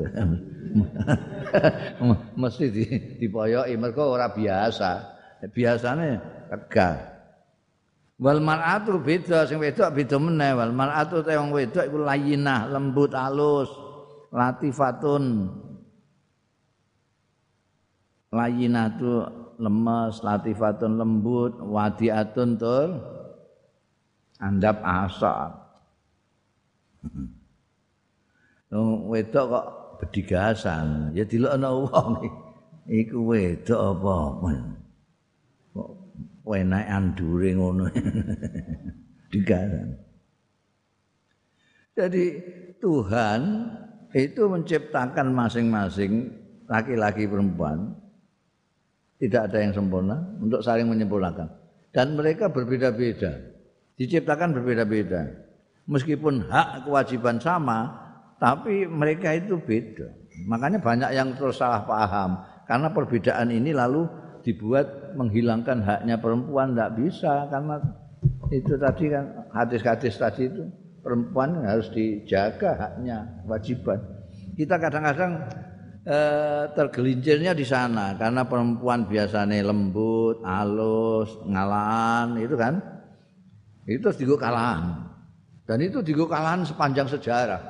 Mesti di dipoyoki mergo ora biasa. Biasane tegas. Wal mar'atu beda sing wedok beda meneh. Wal mar'atu te wong wedok iku layinah, lembut, alus, latifatun, layinatu lemes latifatun lembut wadiatun tur. Andap asap Nung wedok kok bedigasan. Ya dilokno wong iku wedok apa kok enak andure ngono. Digasan jadi Tuhan itu menciptakan masing-masing laki-laki perempuan. Tidak ada yang sempurna untuk saling menyempurnakan. Dan mereka berbeda-beda. Diciptakan berbeda-beda. Meskipun hak kewajiban sama tapi mereka itu beda. Makanya banyak yang terus salah paham. Karena perbedaan ini lalu dibuat menghilangkan haknya perempuan tidak bisa karena itu tadi kan hadis-hadis tadi itu perempuan harus dijaga haknya kewajiban kita kadang-kadang eh, tergelincirnya di sana karena perempuan biasanya lembut, halus, ngalan itu kan. Itu digo kalahan. Dan itu digo kalahan sepanjang sejarah.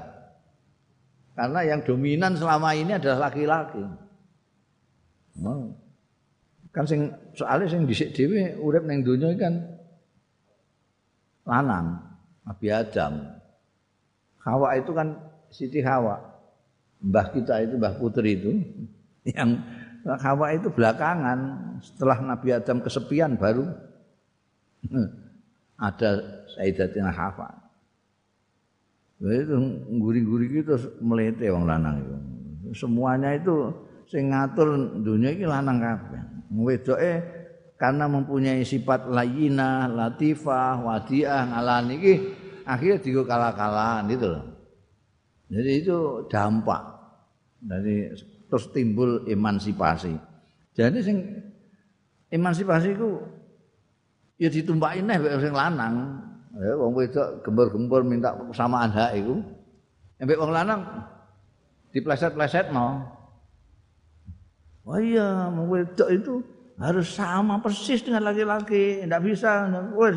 Karena yang dominan selama ini adalah laki-laki. Kan sing soalnya sing dhisik dhewe urip ning donya kan lanang, Nabi Adam. Hawa itu kan Siti Hawa mbah kita itu mbah putri itu yang Hawa itu belakangan setelah Nabi Adam kesepian baru ada Sayyidatina Hawa. Itu guri-guri itu melete wong lanang itu. Semuanya itu sing ngatur dunia ini lanang kabeh. Wedoke karena mempunyai sifat layina, latifah, wadiah, ngalani iki akhirnya digo kalah-kalahan gitu loh. Jadi itu dampak. Jadi terus timbul emansipasi. Jadi sing emansipasi ku ya ditumpaki neh sing lanang. Ya wong wedok gembur-gembur minta kesamaan hak iku. Embek wong lanang dipleset-pleset no. Oh iya, wedok itu harus sama persis dengan laki-laki, tidak bisa. Wes,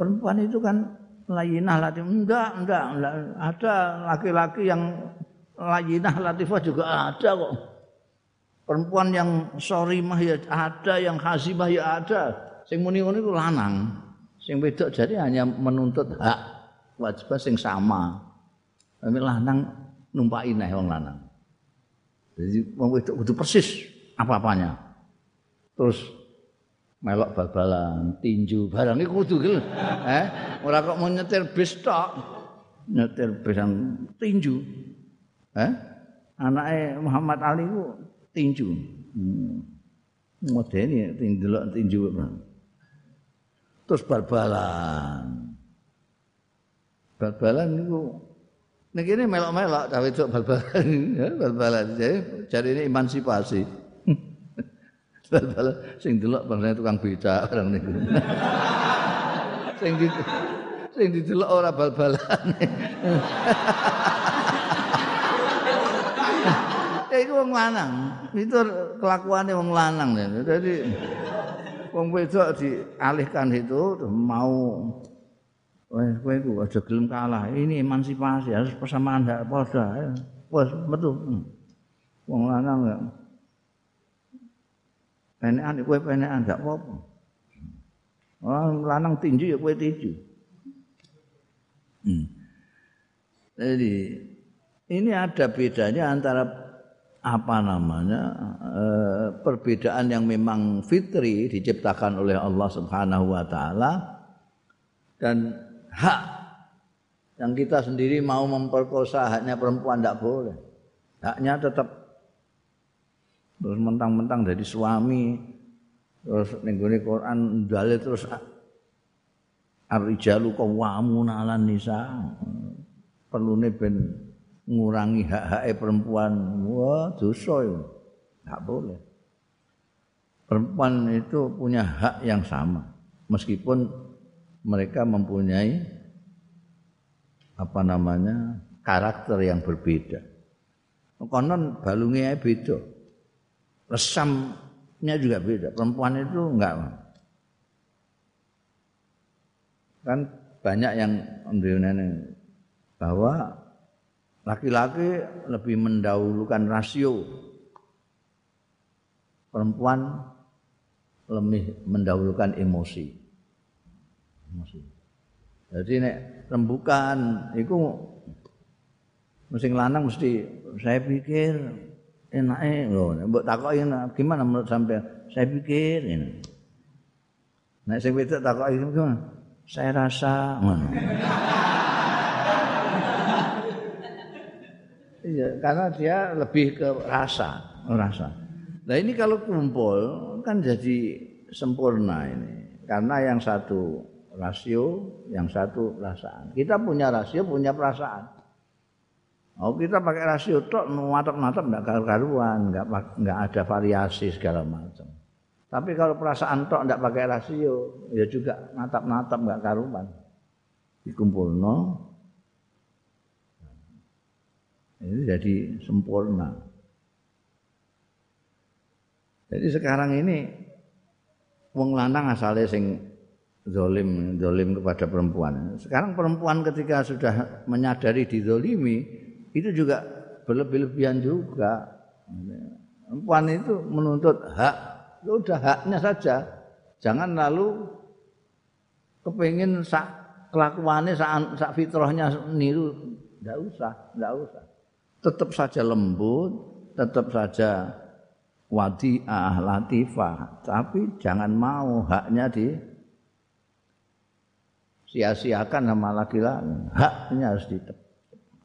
perempuan itu kan layinah latif. Enggak, enggak, enggak. Ada laki-laki yang layinah latifah juga ada kok. Perempuan yang sorimah ya ada yang hasibah ya ada. Sing muni iku lanang. Sing wedok jadi hanya menuntut hak wajib sing sama. Tapi lanang numpaki neh lanang jadi wong wedok kudu persis apa-apanya terus melok bal-balan, tinju, barang iku kudu gitu. Eh, ora kok mau nyetir bis tok. Nyetir bis tinju. Eh? Anake Muhammad Ali ku tinju. Hmm. Modeni tinju tinju. Terus bal-balan. Bal-balan niku Nek ini melok-melok cawe wedok bal-balan, ya, bal-balan. Jadi jadi ini emansipasi. bal-balan sing delok bangsa tukang beca orang niku. sing di sing didelok ora bal-balan. ya itu wong lanang. Itu kelakuannya wong lanang. Jadi wong wedok dialihkan itu mau Wes kowe iku aja gelem kalah. Ini emansipasi, harus persamaan hak padha. Wes metu. Hmm. Wong lanang ya. Penekan kowe penekan gak apa-apa. Orang lanang tinju ya kowe tinju. Hmm. Jadi ini ada bedanya antara apa namanya eh, perbedaan yang memang fitri diciptakan oleh Allah Subhanahu wa taala dan hak yang kita sendiri mau memperkosa haknya perempuan tidak boleh. Haknya tetap terus mentang-mentang dari suami terus nenggone Quran dalil terus Ar-rijalu qawwamuna 'alan nisa. Perlune ben ngurangi hak-hak perempuan. Wah, dosa. Enggak boleh. Perempuan itu punya hak yang sama meskipun mereka mempunyai apa namanya karakter yang berbeda. Konon balungnya beda, resamnya juga beda. Perempuan itu enggak kan banyak yang nenek bahwa laki-laki lebih mendahulukan rasio perempuan lebih mendahulukan emosi jadi nek rembukan itu mesti lanang mesti saya pikir enake lho mbok takoki gimana menurut sampai saya pikir ini. Nek sing wedok takoki gimana? Saya rasa ngono. Iya, karena dia lebih ke rasa, rasa. Nah ini kalau kumpul kan jadi sempurna ini. Karena yang satu rasio, yang satu perasaan. Kita punya rasio, punya perasaan. Oh kita pakai rasio tok natap-natap enggak karuan, enggak enggak ada variasi segala macam. Tapi kalau perasaan tok enggak pakai rasio, ya juga natap-natap enggak karuan. Dikumpulno. Ini jadi sempurna. Jadi sekarang ini wong lanang asale sing zolim zolim kepada perempuan. Sekarang perempuan ketika sudah menyadari dizolimi itu juga berlebih-lebihan juga. Perempuan itu menuntut hak, sudah haknya saja. Jangan lalu kepingin sak kelakuannya sak, sak fitrahnya niru, tidak usah, tidak usah. Tetap saja lembut, tetap saja wadiah, latifah, tapi jangan mau haknya di sia-siakan sama laki-laki. Haknya harus ditep.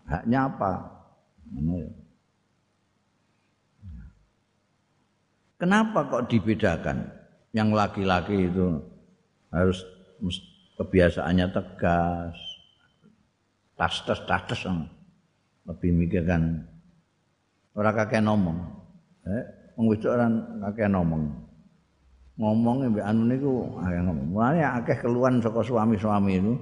Haknya apa? Ya. Kenapa kok dibedakan? Yang laki-laki itu harus kebiasaannya tegas, tas-tas tas lebih mikirkan orang kakek ngomong. Eh, orang kakek ngomong. Ngomong mbek anu niku akeh ngomong. Mulane akeh keluhan saka suami-suami itu.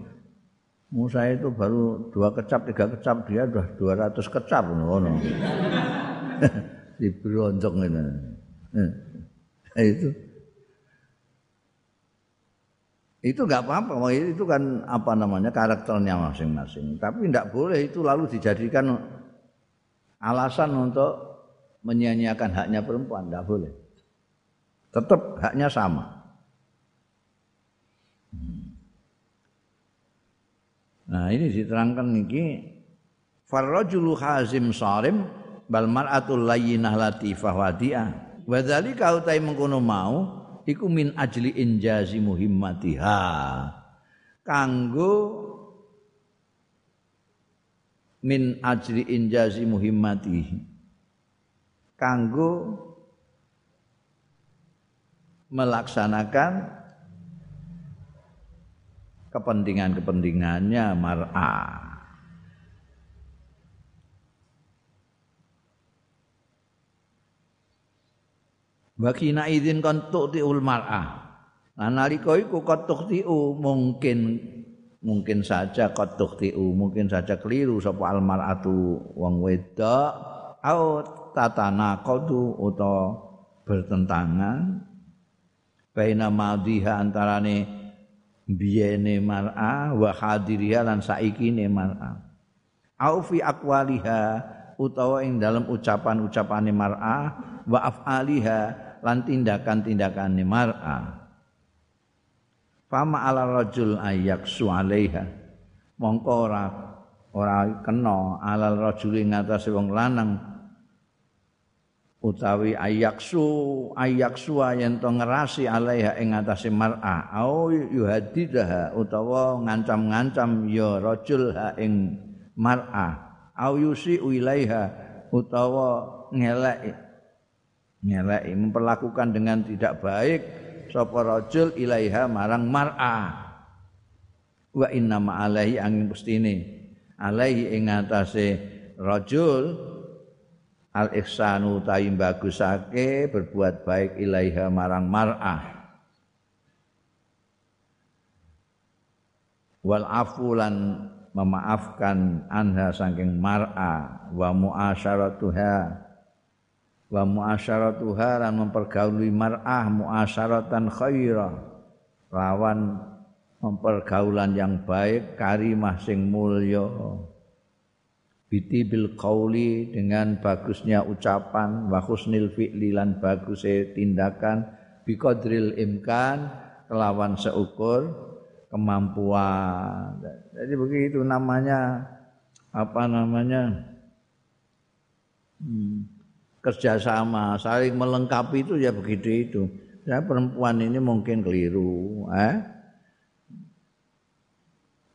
Musa itu baru dua kecap, tiga kecap, dia dua ratus kecap. Ngono. Di beronjok ini. Eh, itu. Itu enggak apa-apa, itu kan apa namanya karakternya masing-masing. Tapi tidak boleh itu lalu dijadikan alasan untuk menyia-nyiakan haknya perempuan, tidak boleh. Tetap haknya sama. Nah ini diterangkan niki farrajulu hazim sarim bal mar'atul layyinah latifah wadi'ah. Wa dzalika utai mengkono mau iku min ajli injazi muhimmatiha. Kanggo min ajli injazi muhimmatihi. Kanggo melaksanakan kepentingan-kepentingannya mara. Bagi izin kon tuktiul mara. Nah nalika iku kot tuktiu mungkin mungkin saja kot tuktiu mungkin saja keliru sapa al mar'atu wong wedok au tatana kodu atau bertentangan baina madhiha antarane biyene mar'a wa hadiriha lan saikine mar'a. Au fi aqwaliha utawa ing dalam ucapan-ucapane mar'a wa af'aliha lan tindakan-tindakane mar'a. Fama ala rajul ayak su alaiha. Mongko ora ora kena rajul ing atase wong lanang utawi ayaksu ayaksu yen to ngerasi alaiha ing atase mar'a. Au yuhadidah utawa ngancam-ngancam ya rajul ha ing mar'a. Au yusi ilaiha utawa ngelek ngelek memperlakukan dengan tidak baik sapa rajul ilaiha marang mar'a. Wa inna ma alaihi angin pustine. Alaihi ing atase rajul al ihsanu taim bagusake berbuat baik ilaiha marang mar'a wal afulan memaafkan anha saking mar'a wa muasyaratuha. Wa muasyaratuha lan mempergauli mar'ah muasyaratan khairah lawan mempergaulan yang baik karimah sing mulya biti bil qauli dengan bagusnya ucapan wa husnil fi'li lan baguse tindakan bi qadril imkan kelawan seukur kemampuan jadi begitu namanya apa namanya hmm, kerjasama, saling melengkapi itu ya begitu itu. Ya perempuan ini mungkin keliru, eh?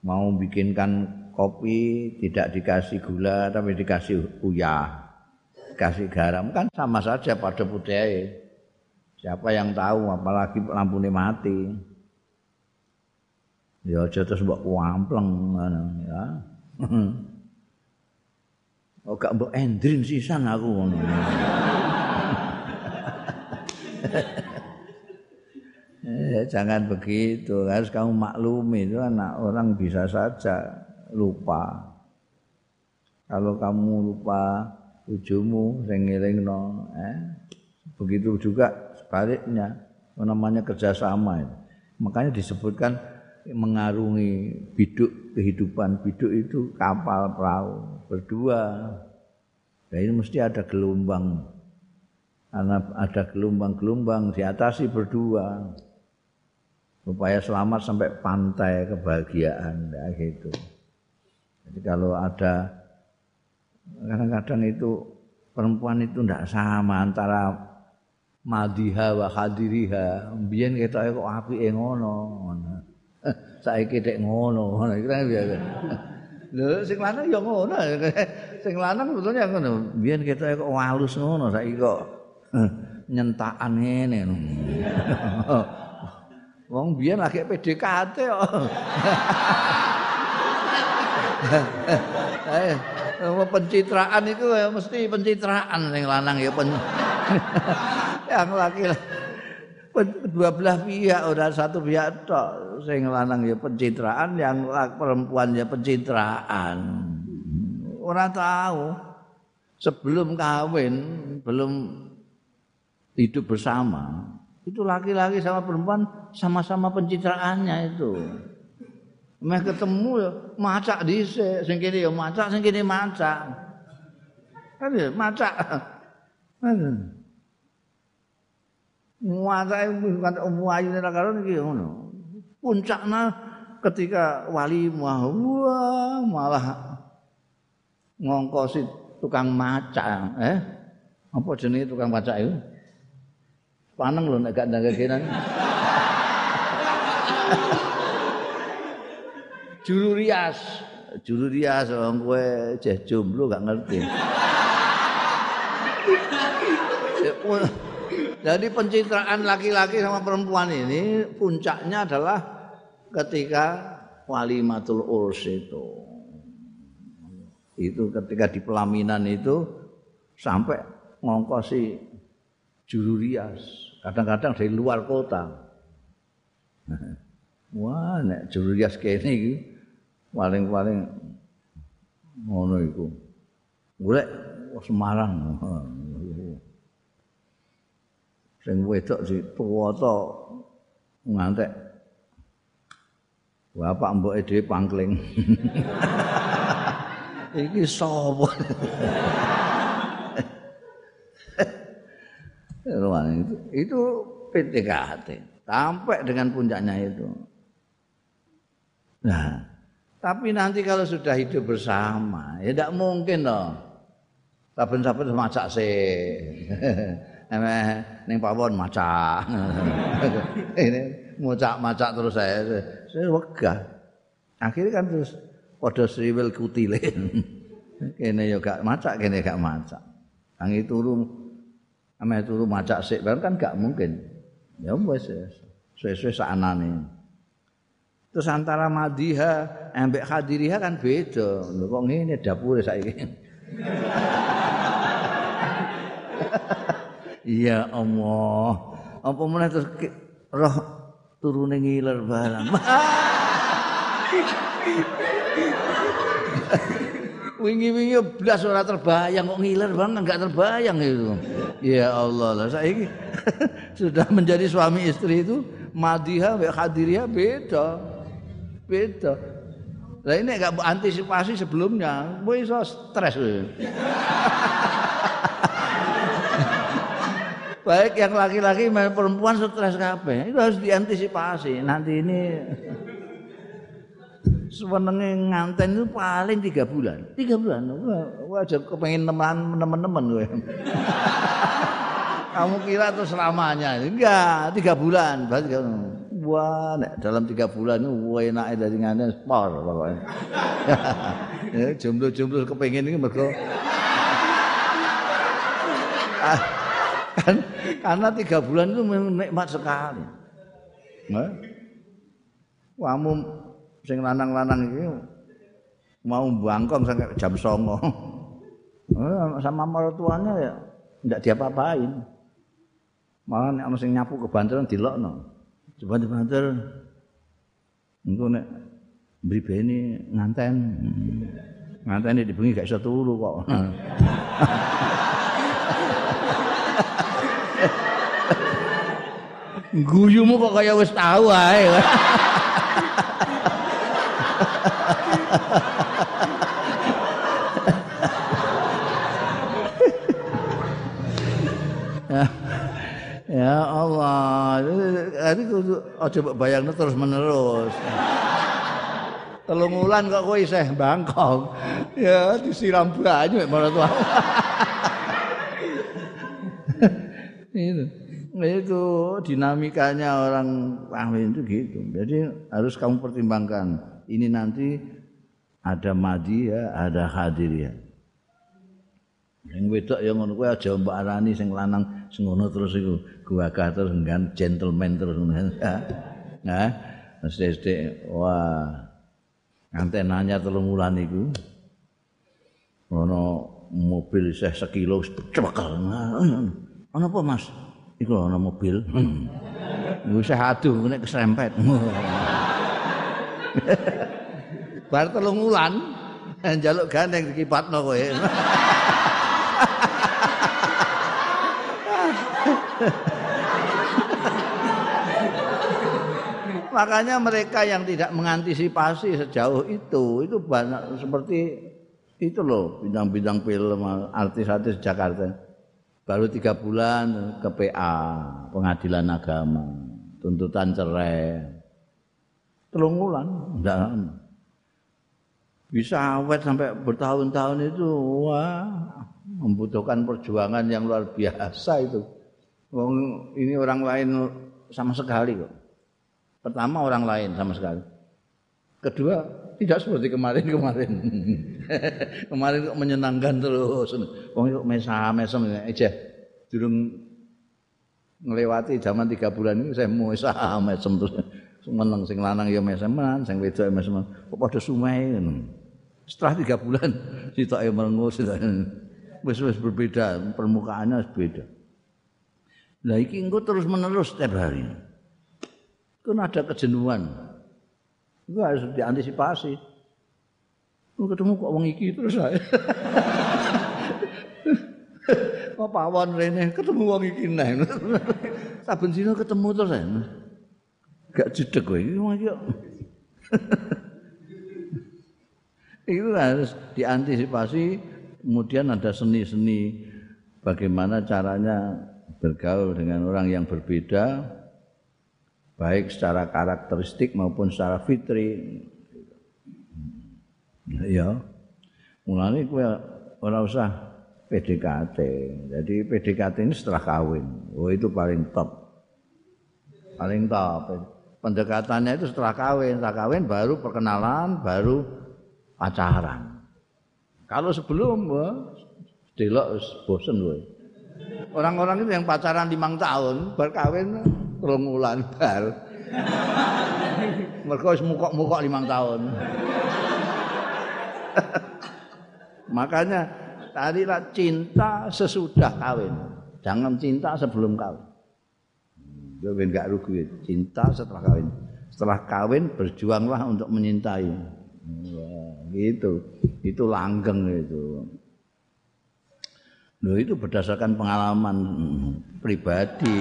Mau bikinkan kopi tidak dikasih gula tapi dikasih uyah, dikasih garam kan sama saja pada budaya. Siapa yang tahu apalagi lampu ini mati. Ya aja terus mbok kuampleng ya. Oh gak mbok endrin sisan aku ngono. eh, jangan begitu, harus kamu maklumi itu anak orang bisa saja lupa. Kalau kamu lupa ujumu sing ngelingno, eh begitu juga sebaliknya. Namanya kerjasama itu. Makanya disebutkan mengarungi biduk kehidupan biduk itu kapal perahu berdua. Nah ini mesti ada gelombang. Ada gelombang-gelombang diatasi berdua. Supaya selamat sampai pantai kebahagiaan ya gitu jadi kalau ada kadang-kadang itu perempuan itu tidak sama antara madiha wa hadiriha biyen ketok kok apike ngono? Saiki dek ngono. Ngono iki kan biasa. Lho sing lanang ya ngono. Sing lanang sebetulnya ngono. Biyen kita kok walus ngono saiki kok nyentakan ngene wong biyen lagi PDKT kok pencitraan itu ya mesti pencitraan yang lanang ya pen... yang laki dua belah pihak udah satu pihak tok sing lanang ya pencitraan yang perempuan ya pencitraan. Orang tahu sebelum kawin belum hidup bersama itu laki-laki sama perempuan sama-sama pencitraannya itu meh ketemu ya macak dhisik sing kene ya macak sing kene macak. Kan ya macak. Kan ummu ayu nek karo iki ngono. Puncakna ketika wali wah malah ngongkosi tukang maca eh? Apa jenenge tukang maca itu paneng lho nek gak ndang juru rias juru rias wong kowe jeh jomblo gak ngerti Jadi pencitraan laki-laki sama perempuan ini puncaknya adalah ketika walimatul urs itu. Itu ketika di pelaminan itu sampai ngongkosi juru rias. Kadang-kadang dari luar kota. Wah, nek juru rias kene iki paling-paling ngono iku. Golek Semarang. Sing wedok si tuwa to ngantek Bapak mbok dhewe pangkling. Iki sapa? itu, itu PTKT sampai dengan puncaknya itu. Nah, tapi nanti kalau sudah hidup bersama, ya tidak mungkin loh. Saben-saben masak sih. Emeh ning pawon masak. Ini macak-macak terus saya. Saya wegah. Akhirnya kan terus padha sriwil kutile. kene yo gak macak, kene gak macak. Angi turu ame turu macak sik kan gak mungkin. Ya wis sesuai saanane. Terus antara madiha ambek hadiriha kan beda. Kok ngene dapure saiki. Iya Allah. Apa meneh terus roh turune ngiler barang. Wingi-wingi blas ora terbayang kok ngiler bang enggak terbayang itu. Ya Allah lah saiki sudah menjadi suami istri itu madiha wa hadiriyah beda. Beda. Lah ini enggak antisipasi sebelumnya, kowe iso stres. baik yang laki-laki maupun perempuan stres kabeh. Itu harus diantisipasi. Nanti ini sebenarnya nganten itu paling tiga bulan. Tiga bulan? Wah aja kepengen teman teman-teman gue kamu kira itu selamanya? Enggak tiga bulan. Berarti wah dalam tiga bulan itu wah enak dari nganten spor pokoknya ya, jomblo-jomblo kepengen ini mereka kan karena tiga bulan itu nikmat sekali. Nah, kamu sing lanang-lanang ini mau bangkong sampai jam songo. sama mertuanya ya tidak diapa-apain. Malah nek ana sing nyapu kebanteran dilokno. Coba dibanter. Engko nek mribene nganten. Ngantene dibengi gak iso turu kok. Guyumu kok kaya wis tahu ae. ya Allah, ini aja bayangno terus menerus. Telung wulan kok kowe isih bangkok. Ya disiram banyu mek tua. Itu. itu dinamikanya orang ahli itu gitu. Jadi harus kamu pertimbangkan. Ini nanti ada madi ya, ada hadir ya. Yang wedok yang ngono kuwi aja mbok arani sing lanang sing ngono terus iku gagah terus nggan gentleman terus. Nah, mesti wah antenanya telung wulan iku. Ono mobil isih sekilo cekel. Ono apa Mas? iku ana mobil. Wis aduh nek keserempet. Bar telung wulan njaluk gandeng dikipatno kowe. Makanya mereka yang tidak mengantisipasi sejauh itu, itu banyak seperti itu loh bidang-bidang film artis-artis Jakarta. baru tiga bulan ke PA pengadilan agama tuntutan cerai. Telung bulan enggak. Bisa awet sampai bertahun-tahun itu wah membutuhkan perjuangan yang luar biasa itu. Ini orang lain sama sekali kok pertama orang lain sama sekali kedua tidak seperti kemarin-kemarin. kemarin kok menyenangkan terus. Wong kok mesam-mesam aja. Durung ngelewati zaman tiga bulan ini saya mau mesam terus. Meneng sing lanang ya meseman, sing wedok ya meseman. Kok pada sumai Setelah tiga bulan sitok ya merengus wis wis berbeda, permukaannya beda. Lah iki engko terus menerus setiap hari. Kan ada kejenuhan. Itu harus diantisipasi. Ketemu kok wong iki terus saya. Kok pawon rene ketemu wong iki neh. Saben dina ketemu terus ya. Gak jedek kowe iki wong. Itu harus diantisipasi kemudian ada seni-seni bagaimana caranya bergaul dengan orang yang berbeda baik secara karakteristik maupun secara fitri. Ya mulane kowe ora usah PDKT jadi PDKT ini setelah kawin. Oh itu paling top. Paling top. Pendekatannya itu setelah kawin. Setelah kawin baru perkenalan baru pacaran. Kalau sebelum delok bosen kowe. Orang-orang itu yang pacaran limang tahun berkawin rong wulan bar mereka wis mukok-mukok limang tahun Makanya carilah cinta sesudah kawin. Jangan cinta sebelum kawin. Gue enggak rugi. Cinta setelah kawin. Setelah kawin berjuanglah untuk menyintai. Gitu. Itu langgeng itu. Loh itu berdasarkan pengalaman hmm, pribadi.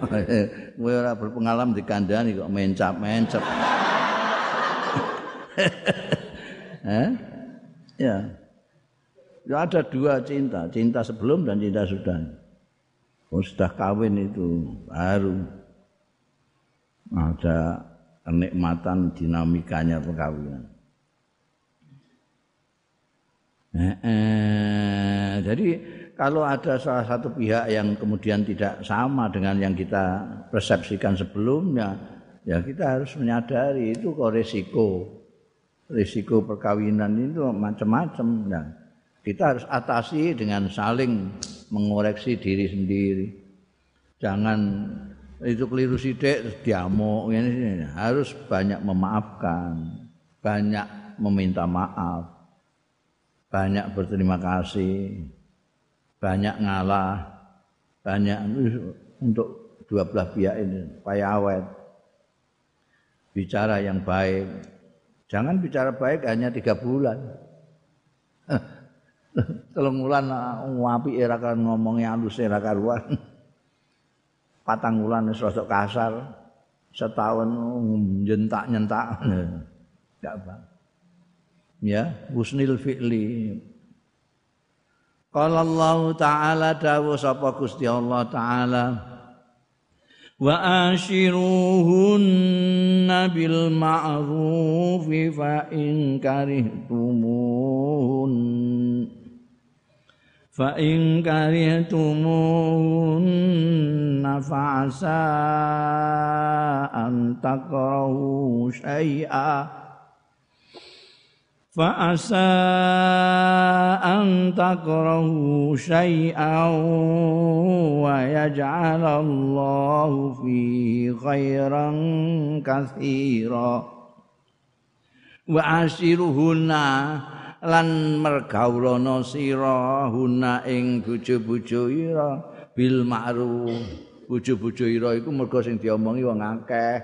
Gue ora berpengalaman di kandang kok mencap-mencap. eh? Ya. Ya ada dua cinta, cinta sebelum dan cinta sudah. Oh, sudah kawin itu baru ada kenikmatan dinamikanya perkawinan. Eh, eh, jadi kalau ada salah satu pihak yang kemudian tidak sama dengan yang kita persepsikan sebelumnya, ya kita harus menyadari itu kok resiko risiko perkawinan itu macam-macam. Nah, kita harus atasi dengan saling mengoreksi diri sendiri. Jangan itu keliru sidik diamuk ini harus banyak memaafkan, banyak meminta maaf, banyak berterima kasih, banyak ngalah, banyak untuk dua belah pihak ini supaya awet bicara yang baik Jangan bicara baik hanya tiga bulan. Telung bulan wapi era kan ngomongnya halus era karuan. Patang bulan sosok kasar. Setahun nyentak nyentak. Enggak apa. Ya, husnil fi'li. Qala Allah Ta'ala dawu sapa Gusti Allah Ta'ala وآشروهن بالمعروف فإن كرهتموهن فإن كرهتموهن فعسى أن تكرهوا شيئا فعسى أن تكرهوا شيئا ويجعل الله فيه خيرا كثيرا وعاشرهن lan mergaulono sira huna ing bojo-bojo ira bil ma'ruf bojo-bojo ira iku mergo sing diomongi wong akeh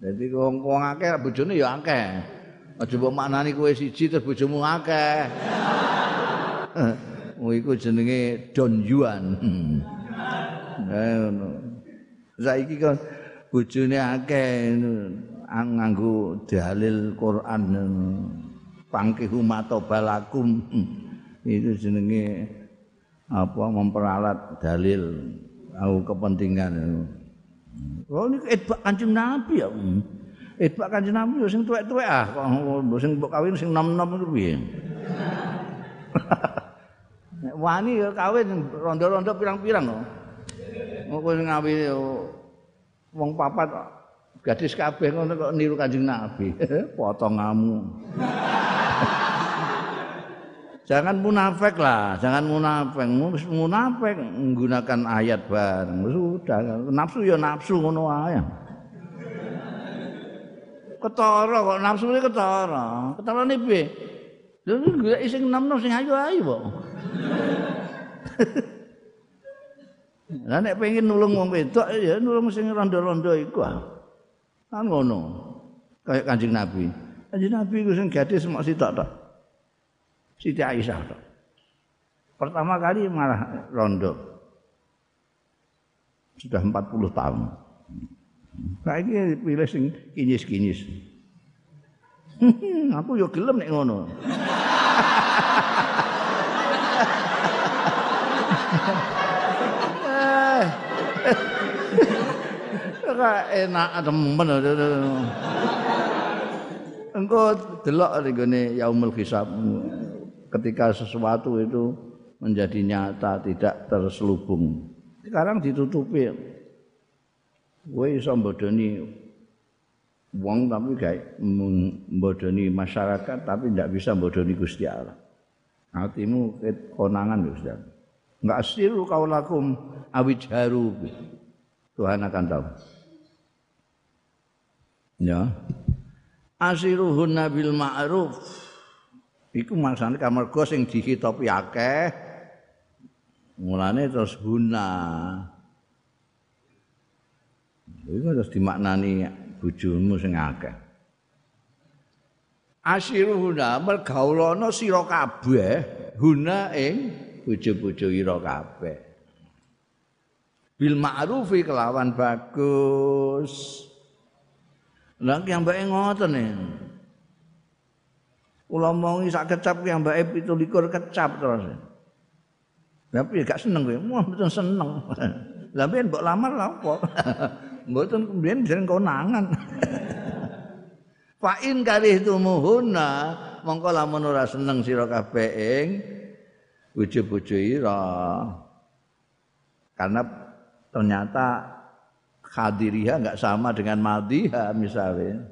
dadi wong wong akeh bojone ya akeh Aja mbok maknani kowe siji terus bojomu akeh. Oh iku jenenge Don Yuan. Eh ngono. Saiki kan bojone akeh nganggo dalil Quran pangkihu matobalakum itu jenenge apa memperalat dalil au kepentingan. Oh ini edbak kancing Nabi ya. Eh Pak Kanjeng Nabi sing tuwek-tuwek ah kok sing kawin sing nom-nom iku piye. Wani ya kawin rondo-rondo pirang-pirang kok. Ngono sing ngawin wong papat gadis kabeh ngono kok niru Kanjeng Nabi. Potongamu. jangan munafik lah, jangan munafik. Munafik menggunakan ayat bareng. Sudah, nafsu ya nafsu ngono ae. Ketara kok nafsu ini ketara ketara ini piye lho golek sing nom-nom sing ayu-ayu kok Lah nek pengen nulung wong wedok ya nulung sing rondo-rondo iku. Ah. Kan ngono. Kayak Kanjeng Nabi. Kanjeng Nabi iku sing gadis mok sitok tok. Siti Aisyah tok. Pertama kali malah rondo. Sudah 40 tahun. Saiki pilih sing kinyis-kinyis. Aku yo gelem nek ngono. Ora enak temen. Engko delok nggone yaumul hisab ketika sesuatu itu menjadi nyata tidak terselubung. Sekarang ditutupi. Kowe iso mbodoni wong tapi gak mbodoni masyarakat tapi tidak bisa mbodoni Gusti Allah. Hatimu konangan Gusti Allah. Enggak asiru kaulakum awijharu. Tuhan akan tahu. Ya. Asiruhun nabil ma'ruf. Iku maksane kamarga sing dikitopi akeh. Mulane terus huna. Iku terus dimaknani bojomu sing akeh. Asiruhuna mergaulono sira kabeh huna ing bojo-bojo ira kabeh. Bil ma'rufi kelawan bagus. Lah ki ambake ngoten e. Kula momongi sak kecap ki ambake 17 kecap terus. Tapi gak seneng kowe. Seneng. Lah ben mbok lamar lha apa? Mboten kemudian jeneng konangan. Fa in tumuhuna mongko lamun ora seneng sira kabeh ing bojo-bojo ira. Karena ternyata hadiriha enggak sama dengan madiha misalnya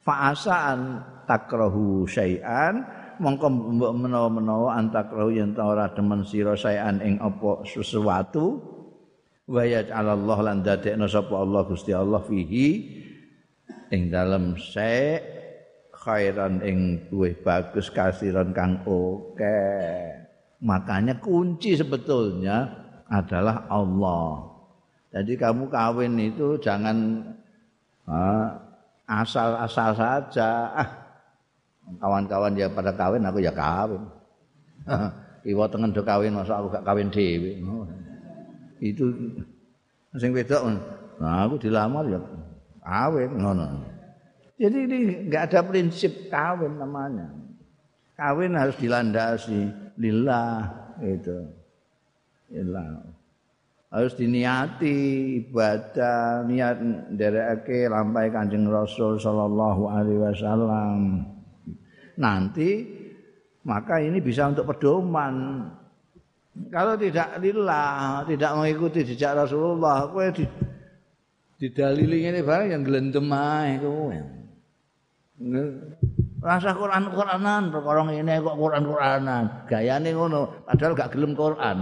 fa'asaan takrahu syai'an mongko menawa-menawa antakrahu yen ora demen sira syai'an ing apa sesuatu wa yaj'alallahu lan dadekno sapa Allah Gusti Allah fihi ing dalam syai' khairan ing luwih bagus kasiran kang oke makanya kunci sebetulnya adalah Allah Jadi kamu kawin itu jangan asal-asal saja. Ah, kawan-kawan ya pada kawin, aku ya kawin. Iwa tengen do kawin, masa aku gak kawin dewi. Itu sing wedok. Nah, aku dilamar ya kawin ngono. Jadi ini nggak ada prinsip kawin namanya. Kawin harus dilandasi lillah itu. Lillah. harus diniati ibadah niat nderekake lampai Kanjeng Rasul sallallahu alaihi wasallam nanti maka ini bisa untuk pedoman kalau tidak lillah tidak mengikuti jejak Rasulullah kowe di didalili ini barang yang gelendem ae kowe. Rasa Quran-Quranan perkara ini kok Quran-Quranan. Gayane ngono padahal gak gelem Quran.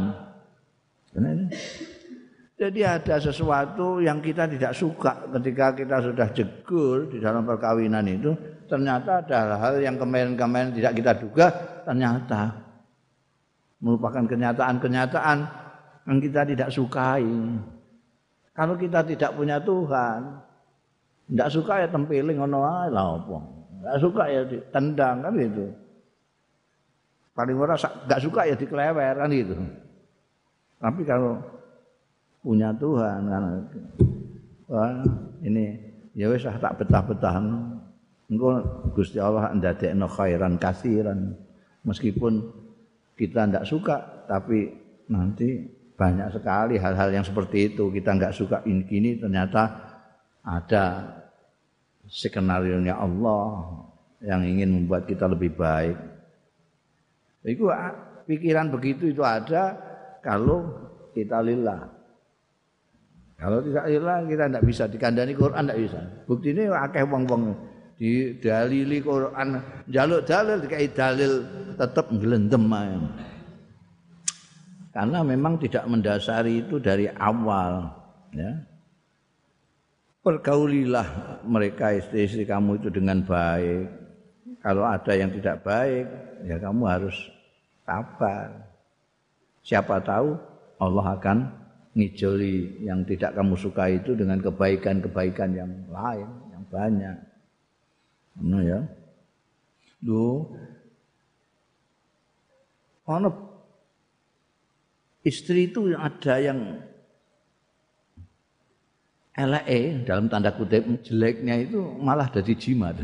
Jadi ada sesuatu yang kita tidak suka ketika kita sudah jegur di dalam perkawinan itu ternyata ada hal yang kemarin-kemarin tidak kita duga ternyata merupakan kenyataan-kenyataan yang kita tidak sukai. Kalau kita tidak punya Tuhan, tidak suka ya tempiling ngono ae lah apa. Tidak suka ya ditendang kan gitu. Paling ora enggak suka ya diklewer kan gitu. Tapi kalau punya Tuhan kan. Wah, ini ya wis tak betah-betah. Engko Gusti Allah ndadekno khairan kasiran. Meskipun kita ndak suka tapi nanti banyak sekali hal-hal yang seperti itu kita nggak suka ini gini ternyata ada skenario nya Allah yang ingin membuat kita lebih baik. Itu pikiran begitu itu ada kalau kita lillah. Kalau tidak hilang kita tidak bisa dikandani Quran tidak bisa. Bukti ini akeh wong-wong di dalili Quran jaluk dalil dikai dalil tetap gelendem Karena memang tidak mendasari itu dari awal ya. Pergaulilah mereka istri-istri kamu itu dengan baik. Kalau ada yang tidak baik, ya kamu harus sabar. Siapa tahu Allah akan ngijoli yang tidak kamu suka itu dengan kebaikan-kebaikan yang lain yang banyak. Nah ya. Lu ana istri itu ada yang LE dalam tanda kutip jeleknya itu malah dari jimat.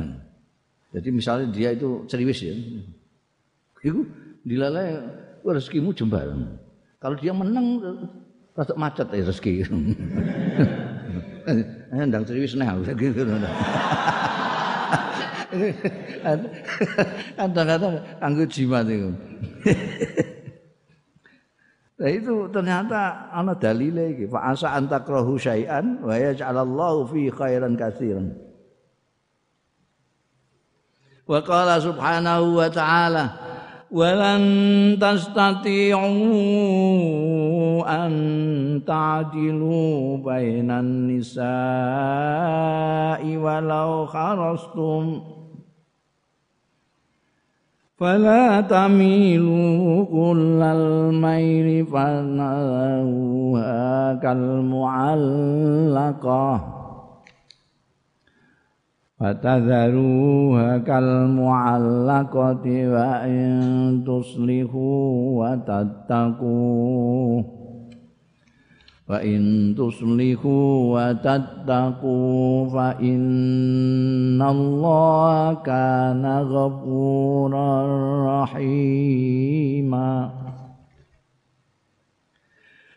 Jadi misalnya dia itu ceriwis ya. Itu dilalai rezekimu jembar. Kalau dia menang rada macet ya rezeki. Ndang serius nah gitu kadang-kadang anggo jimat itu. Nah itu ternyata ana dalile iki fa asa antakrahu syai'an wa yaj'alallahu fi khairan katsiran. Wa qala subhanahu wa ta'ala walan tastati'u an ta'dilu bainan nisa'i walau kharastum فلا تميلوا كل الميل فنذروها كالمعلقة. فتذروها كالمعلقة وإن تصلحوا وتتقوا. Tuslihu wa tattaqu fa innallaha kana ghafurar rahima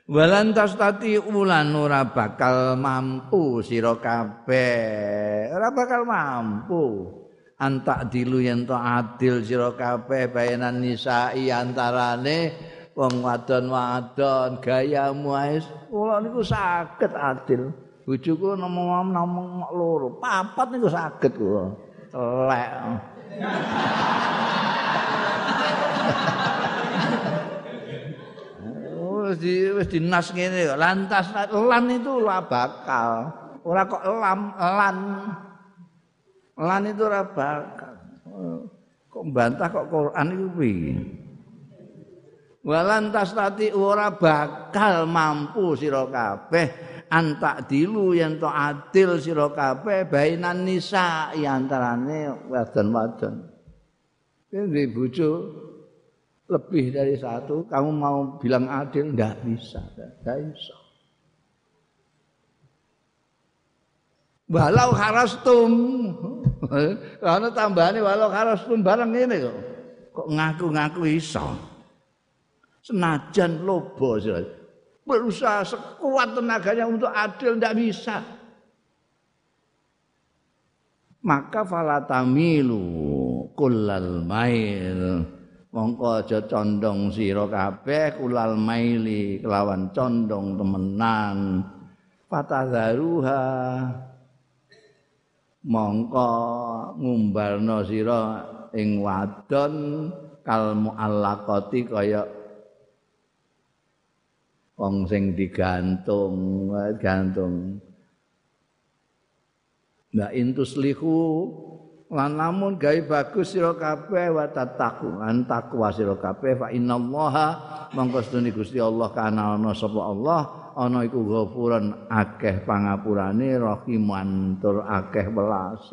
Walan tastati ulan ora bakal mampu sira kabeh. Ora bakal mampu. Antak dilu yen to adil sira kabeh bayanan nisa'i antarane wong wadon-wadon gayamu wis kula niku saged adil. Bojoku nomong-nomong loro, papat niku saged kula. Telek. wis di wis dinas ngene lantas lan itu ora bakal ora kok lam lan lan itu ora bakal kok bantah kok Quran itu piye walantas tati ora bakal mampu sira kabeh. Antak dilu yen to adil sira kabeh bainan nisa antarane wadon-wadon Ini bojo lebih dari satu, kamu mau bilang adil, enggak bisa, enggak bisa. Walau harastum, karena tambahannya walau harastum barang ini kok, kok ngaku-ngaku iso. Senajan lobo berusaha sekuat tenaganya untuk adil, enggak bisa. Maka falatamilu kullal mail. Mongko aja condong sira kabeh kulal maili kelawan condong temenan. Fatadharuha. Mongko ngumbalno sira ing wadon kal muallaqati kaya wong sing digantung gantung. Mbak intuslihu lan lamun gawe bagus sira kabeh wa tattaqu lan takwa sira kabeh fa innallaha mongko sedune Gusti Allah kana ana sapa Allah ana iku ghafuran akeh pangapurane rahiman tur akeh welas.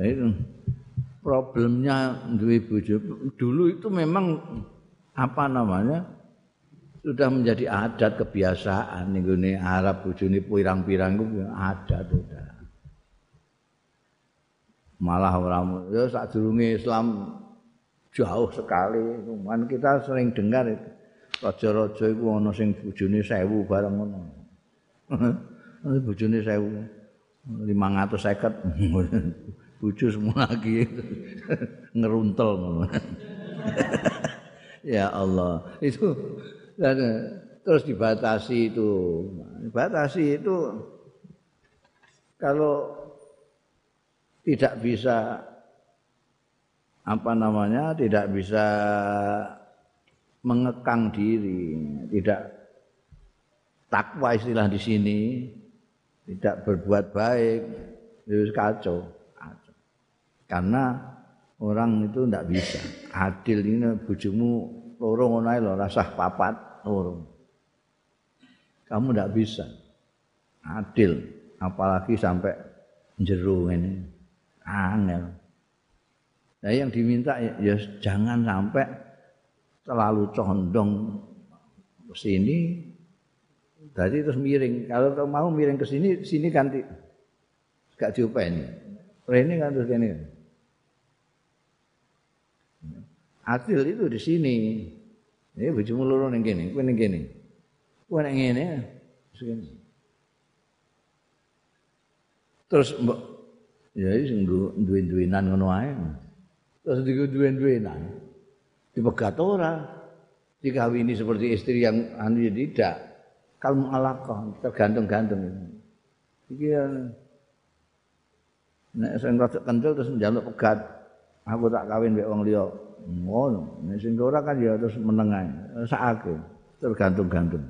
Itu problemnya duwe bojo. Dulu itu memang apa namanya sudah menjadi adat kebiasaan nih Arab bojone pirang-pirang itu ya, adat udah malah orang ya saat durunge Islam jauh sekali. Cuman kita sering dengar itu raja-raja iku ana sing bujuni 1000 bareng ngono. Bojone 1000 550 bucu semua lagi. Ngeruntel ya Allah. Itu dan, eh, terus dibatasi itu. Dibatasi itu kalau tidak bisa apa namanya tidak bisa mengekang diri tidak takwa istilah di sini tidak berbuat baik itu kacau karena orang itu tidak bisa adil ini bujumu loro ngono ae lho rasah papat loro. Kamu ndak bisa adil apalagi sampai jero ini angel. Nah yang diminta ya, jangan sampai terlalu condong ke sini jadi terus miring. Kalau mau miring ke sini, sini ganti gak diupeni. Rene kan terus ini. Adil itu di sini. Ini bojomu loro ning kene, kowe ning kene. Kowe ning ngene. Terus mbok ya sing duwe-duwenan ngono ae. Terus digo duwe-duwenan. Dipegat ora. Dikawini seperti istri yang anu ya tidak. Kalmu alaqah, tergantung-gantung. Iki ya nek sing rada kendel terus njaluk pegat. Aku tak kawin mbek wong liya. Ngono. Nek sing ora kan ya terus meneng ae. Sakake tergantung-gantung.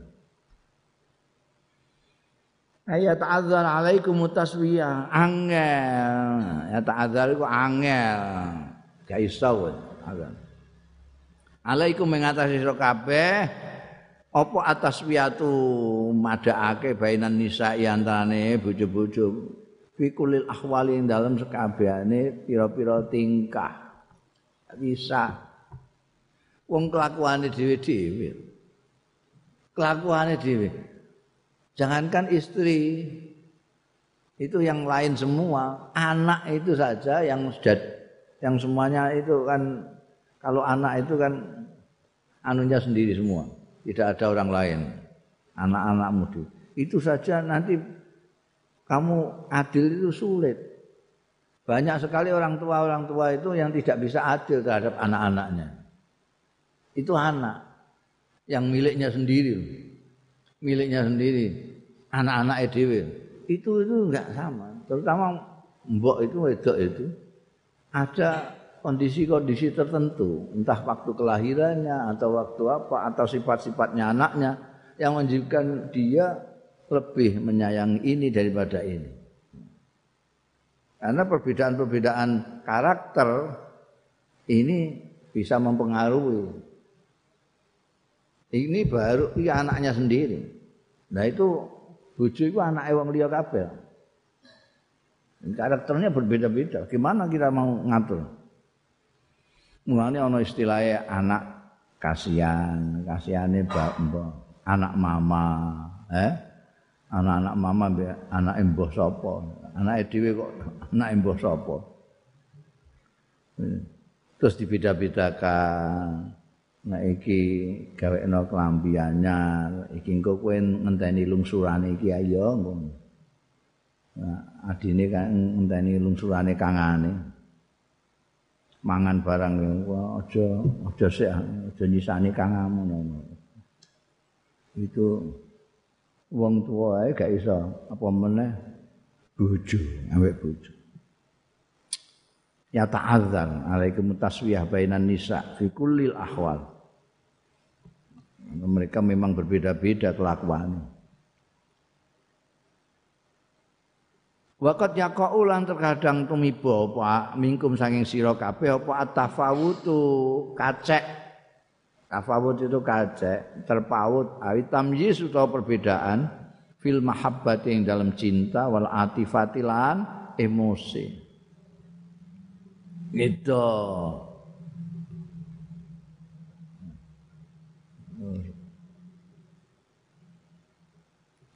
Ya ta'adzar alaikum taswiyah angel. Ya ta'adzar iku angel. Gak iso azan. Alaikum mengatasi kabeh apa atas madakake bainan nisa antane bojo-bojo fikulil ahwali dalam sekabehane pira-pira tingkah. Bisa. Wong kelakuane dhewe-dhewe. Kelakuane dhewe. Jangankan istri itu yang lain semua. Anak itu saja yang sudah yang semuanya itu kan kalau anak itu kan anunya sendiri semua. Tidak ada orang lain. Anak-anakmu itu saja nanti kamu adil itu sulit. Banyak sekali orang tua orang tua itu yang tidak bisa adil terhadap anak-anaknya. Itu anak yang miliknya sendiri, miliknya sendiri, anak-anak edw itu itu enggak sama. Terutama mbok itu wedok itu ada kondisi-kondisi tertentu, entah waktu kelahirannya atau waktu apa atau sifat-sifatnya anaknya yang menunjukkan dia lebih menyayangi ini daripada ini. Karena perbedaan-perbedaan karakter ini bisa mempengaruhi. Ini baru iya anaknya sendiri. Nah itu bojo itu anak wong liya kabeh. Karakternya berbeda-beda. Gimana kita mau ngatur? Mulanya ana istilahnya anak kasihan, kasihane mbak, anak mama, eh? Anak-anak mama mbek anak mbah sapa? Anake dhewe kok anak mbah sapa? Terus dibeda-bedakan. Nek iki gawekno klambi anyar iki engko kowe ngenteni lungsurane iki ayo ngono nah, adine kan ngenteni lungsurane kangane. Mangan barang aja aja sik aja nyisani kangamu ngono. Itu wong tua ae gak iso. Apa meneh? Bojo ambek bojo. Ya ta'azzar alaikum taswiyah bainan nisa fi kullil ahwal. Mereka memang berbeda-beda kelakuannya Wakat yakau lan terkadang tumiba apa mingkum saking sira kabeh apa atafawutu kacek Tafawut itu kacek, terpaut, awi tamyiz utawa perbedaan fil mahabbat yang dalam cinta wal atifatilan emosi. Gitu.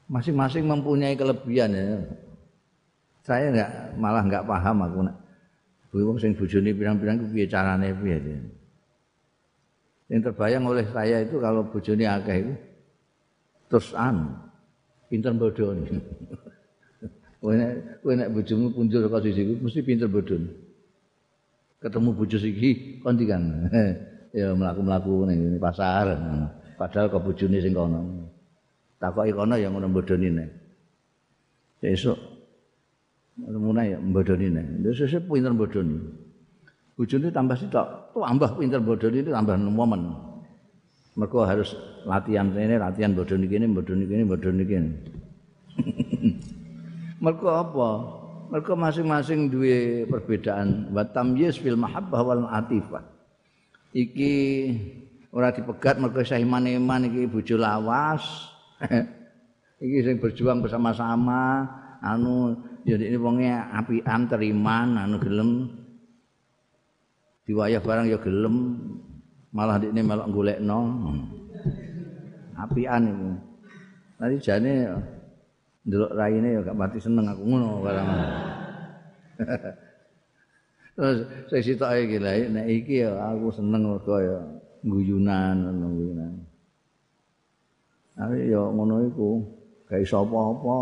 Masing-masing mempunyai kelebihan ya. Saya enggak malah enggak paham aku nak. Wong sing bojone pirang-pirang ku piye carane piye. Yang terbayang oleh saya itu kalau bojone akeh itu terus an pinter bodoh nek kowe nek bojomu punjul saka sisi mesti pinter bodoh. Ketemu bojo siki kon kan. ya mlaku-mlaku ning pasar. Padahal kok bojone sing kono. Takoki kono ya ngono bodoni nek. Esuk mulai ya bodoni nek. Sesuk pinter bodoni. Bojone tambah sitok. Tambah pinter bodoni itu tambah momen mereka harus latihan ini latihan gini bodoni gini bodoni gini. Mereka apa? Mereka masing-masing dua perbedaan. Watam yes fil mahabbah wal atifah. Iki ora dipegat mergo iman-iman iki bojo lawas. iki sing berjuang bersama-sama anu ya ini wonge apian teriman anu gelem diwayah barang ya gelem malah ini melok golekno apian iku. Nanti jane ndelok raine ya gak mati seneng aku ngono barang. Terus saya sitok iki lha nek iki ya aku seneng mergo ya guyunan guyunan Tapi ya ngono iku, gak iso apa-apa.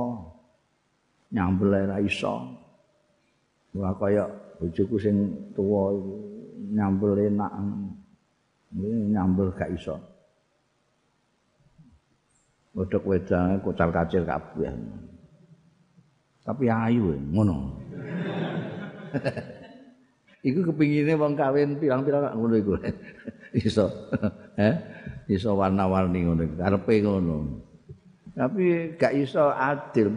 Nyambel ra iso. Wah kaya bojoku sing tuwa iku nyambel enak. Nyambel gak iso. Bodok wedang kocal kacil kabeh. Tapi ayu ngono. iku kepingine wong kawin pirang-pirang ngono iku. iso. Eh? Iso warna-warni ngono karepe ngono. Tapi gak iso adil.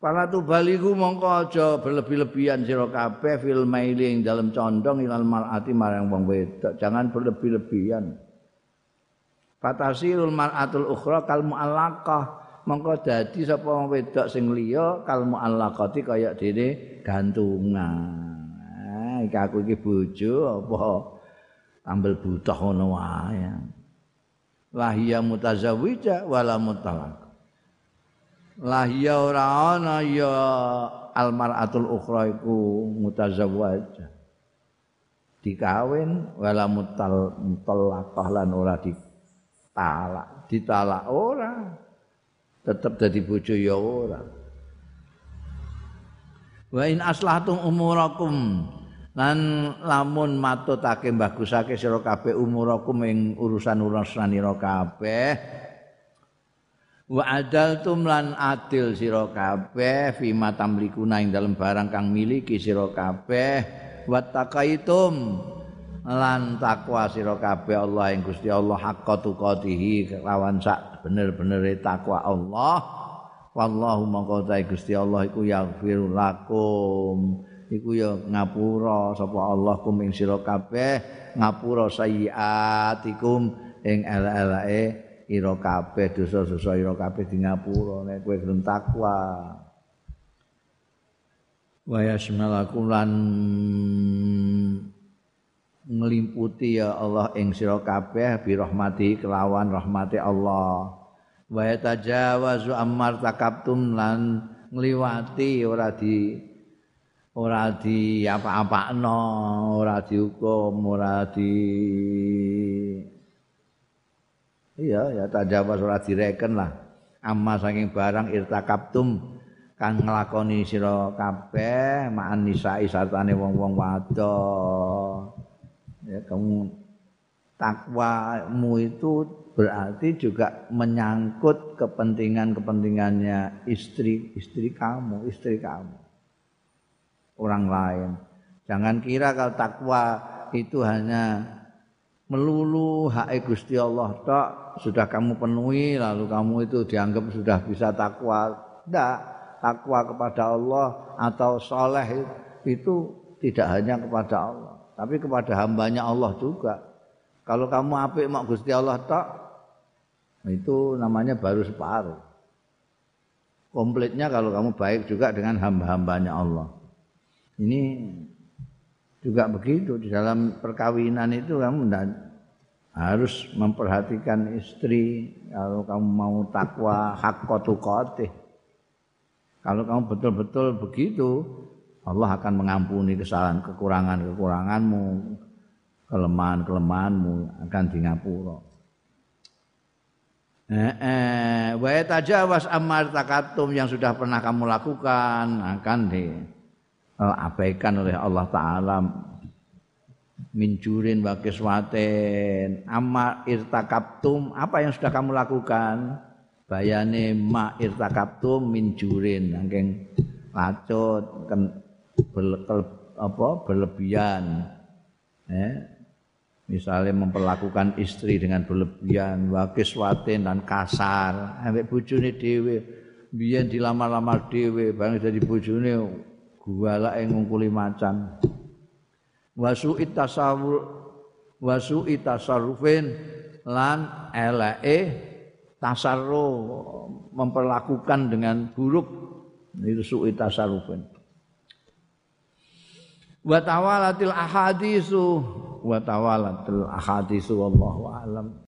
Para tu baliku mongko aja berlebih-lebihan sira kabeh fil mailing dalam condong ilal mar'ati marang wong wedok. Jangan berlebih-lebihan. Fatasirul mar'atul ukhra kal mu'allaqah. Mongko dadi sapa wong wedok sing liya kal mu'allaqati kaya dene gantungan. iki aku iki bojo apa tambel butuh ngono wae. Lahia mutazawwija wala mutalaq. Lahia ora ana ya almaratul ukhra iku mutazawwaja. Dikawin wala mutal mutalaqah lan ora ditalak. Ditalak ora. Tetep dadi bojo ya ora. Wa in aslahatum umurakum lan lamun matutake bagusake sira kabeh umurakum ing urusan-urusan sira kabeh wa adaltum lan adil sira kabeh fi matamlikuna ing dalem barang kang miliki sira kabeh. Wa taqaitum lan takwa sira kabeh Allah ing Gusti Allah haqqa tuqatihi lawan sak bener-benere takwa Allah. Wallahu mongko Gusti Allah iku yaghfir lakum. Iku ya ngapura sapa Allah kum ing sira kabeh ngapura sayiatikum ing elek-eleke ira kabeh dosa-dosa ira kabeh di ngapura nek kowe gelem takwa. Wa yasmalakum lan nglimputi ya Allah ing sira kabeh bi rahmati kelawan rahmati Allah. Wa tajawazu ammar takabtum lan ngliwati ora di ora di apa-apakno, ora dihukum, ora di Iya, ya tajawaz ora direken lah. Amma saking barang irtakabtum kang nglakoni sira kabeh ma'an nisa'i sartane wong-wong wadon. Ya kamu takwamu itu berarti juga menyangkut kepentingan-kepentingannya istri istri kamu, istri kamu. orang lain. Jangan kira kalau takwa itu hanya melulu hak Gusti Allah tok sudah kamu penuhi lalu kamu itu dianggap sudah bisa takwa. Tidak, takwa kepada Allah atau soleh itu tidak hanya kepada Allah, tapi kepada hambanya Allah juga. Kalau kamu apik mak Gusti Allah tok itu namanya baru separuh. Komplitnya kalau kamu baik juga dengan hamba-hambanya Allah. Ini juga begitu di dalam perkawinan itu kamu tidak harus memperhatikan istri kalau kamu mau takwa hak kotukotih kalau kamu betul-betul begitu Allah akan mengampuni kesalahan kekurangan kekuranganmu kelemahan kelemahanmu akan di ngapura. Eh, eh, wa tajawas amar takatum yang sudah pernah kamu lakukan akan di abaikan oleh Allah taala. Minjurin wa kiswatin. Amma irtakabtum apa yang sudah kamu lakukan? Bayane ma irtakabtum minjurin. Angking lacut kan apa berlebihan. Eh misalnya memperlakukan istri dengan berlebihan wa kiswatin dan kasar. Ambek bojone dhewe biyen dilamar-lamar dhewe bareng dadi bojone guwalake ngungkuli macan. Wasu tasawur wa su'i tasarrufin lan eleke tasarruf memperlakukan dengan buruk. Itu su'i tasarrufin. Wa tawalatil ahadisu wa tawalatil ahadisu wallahu alam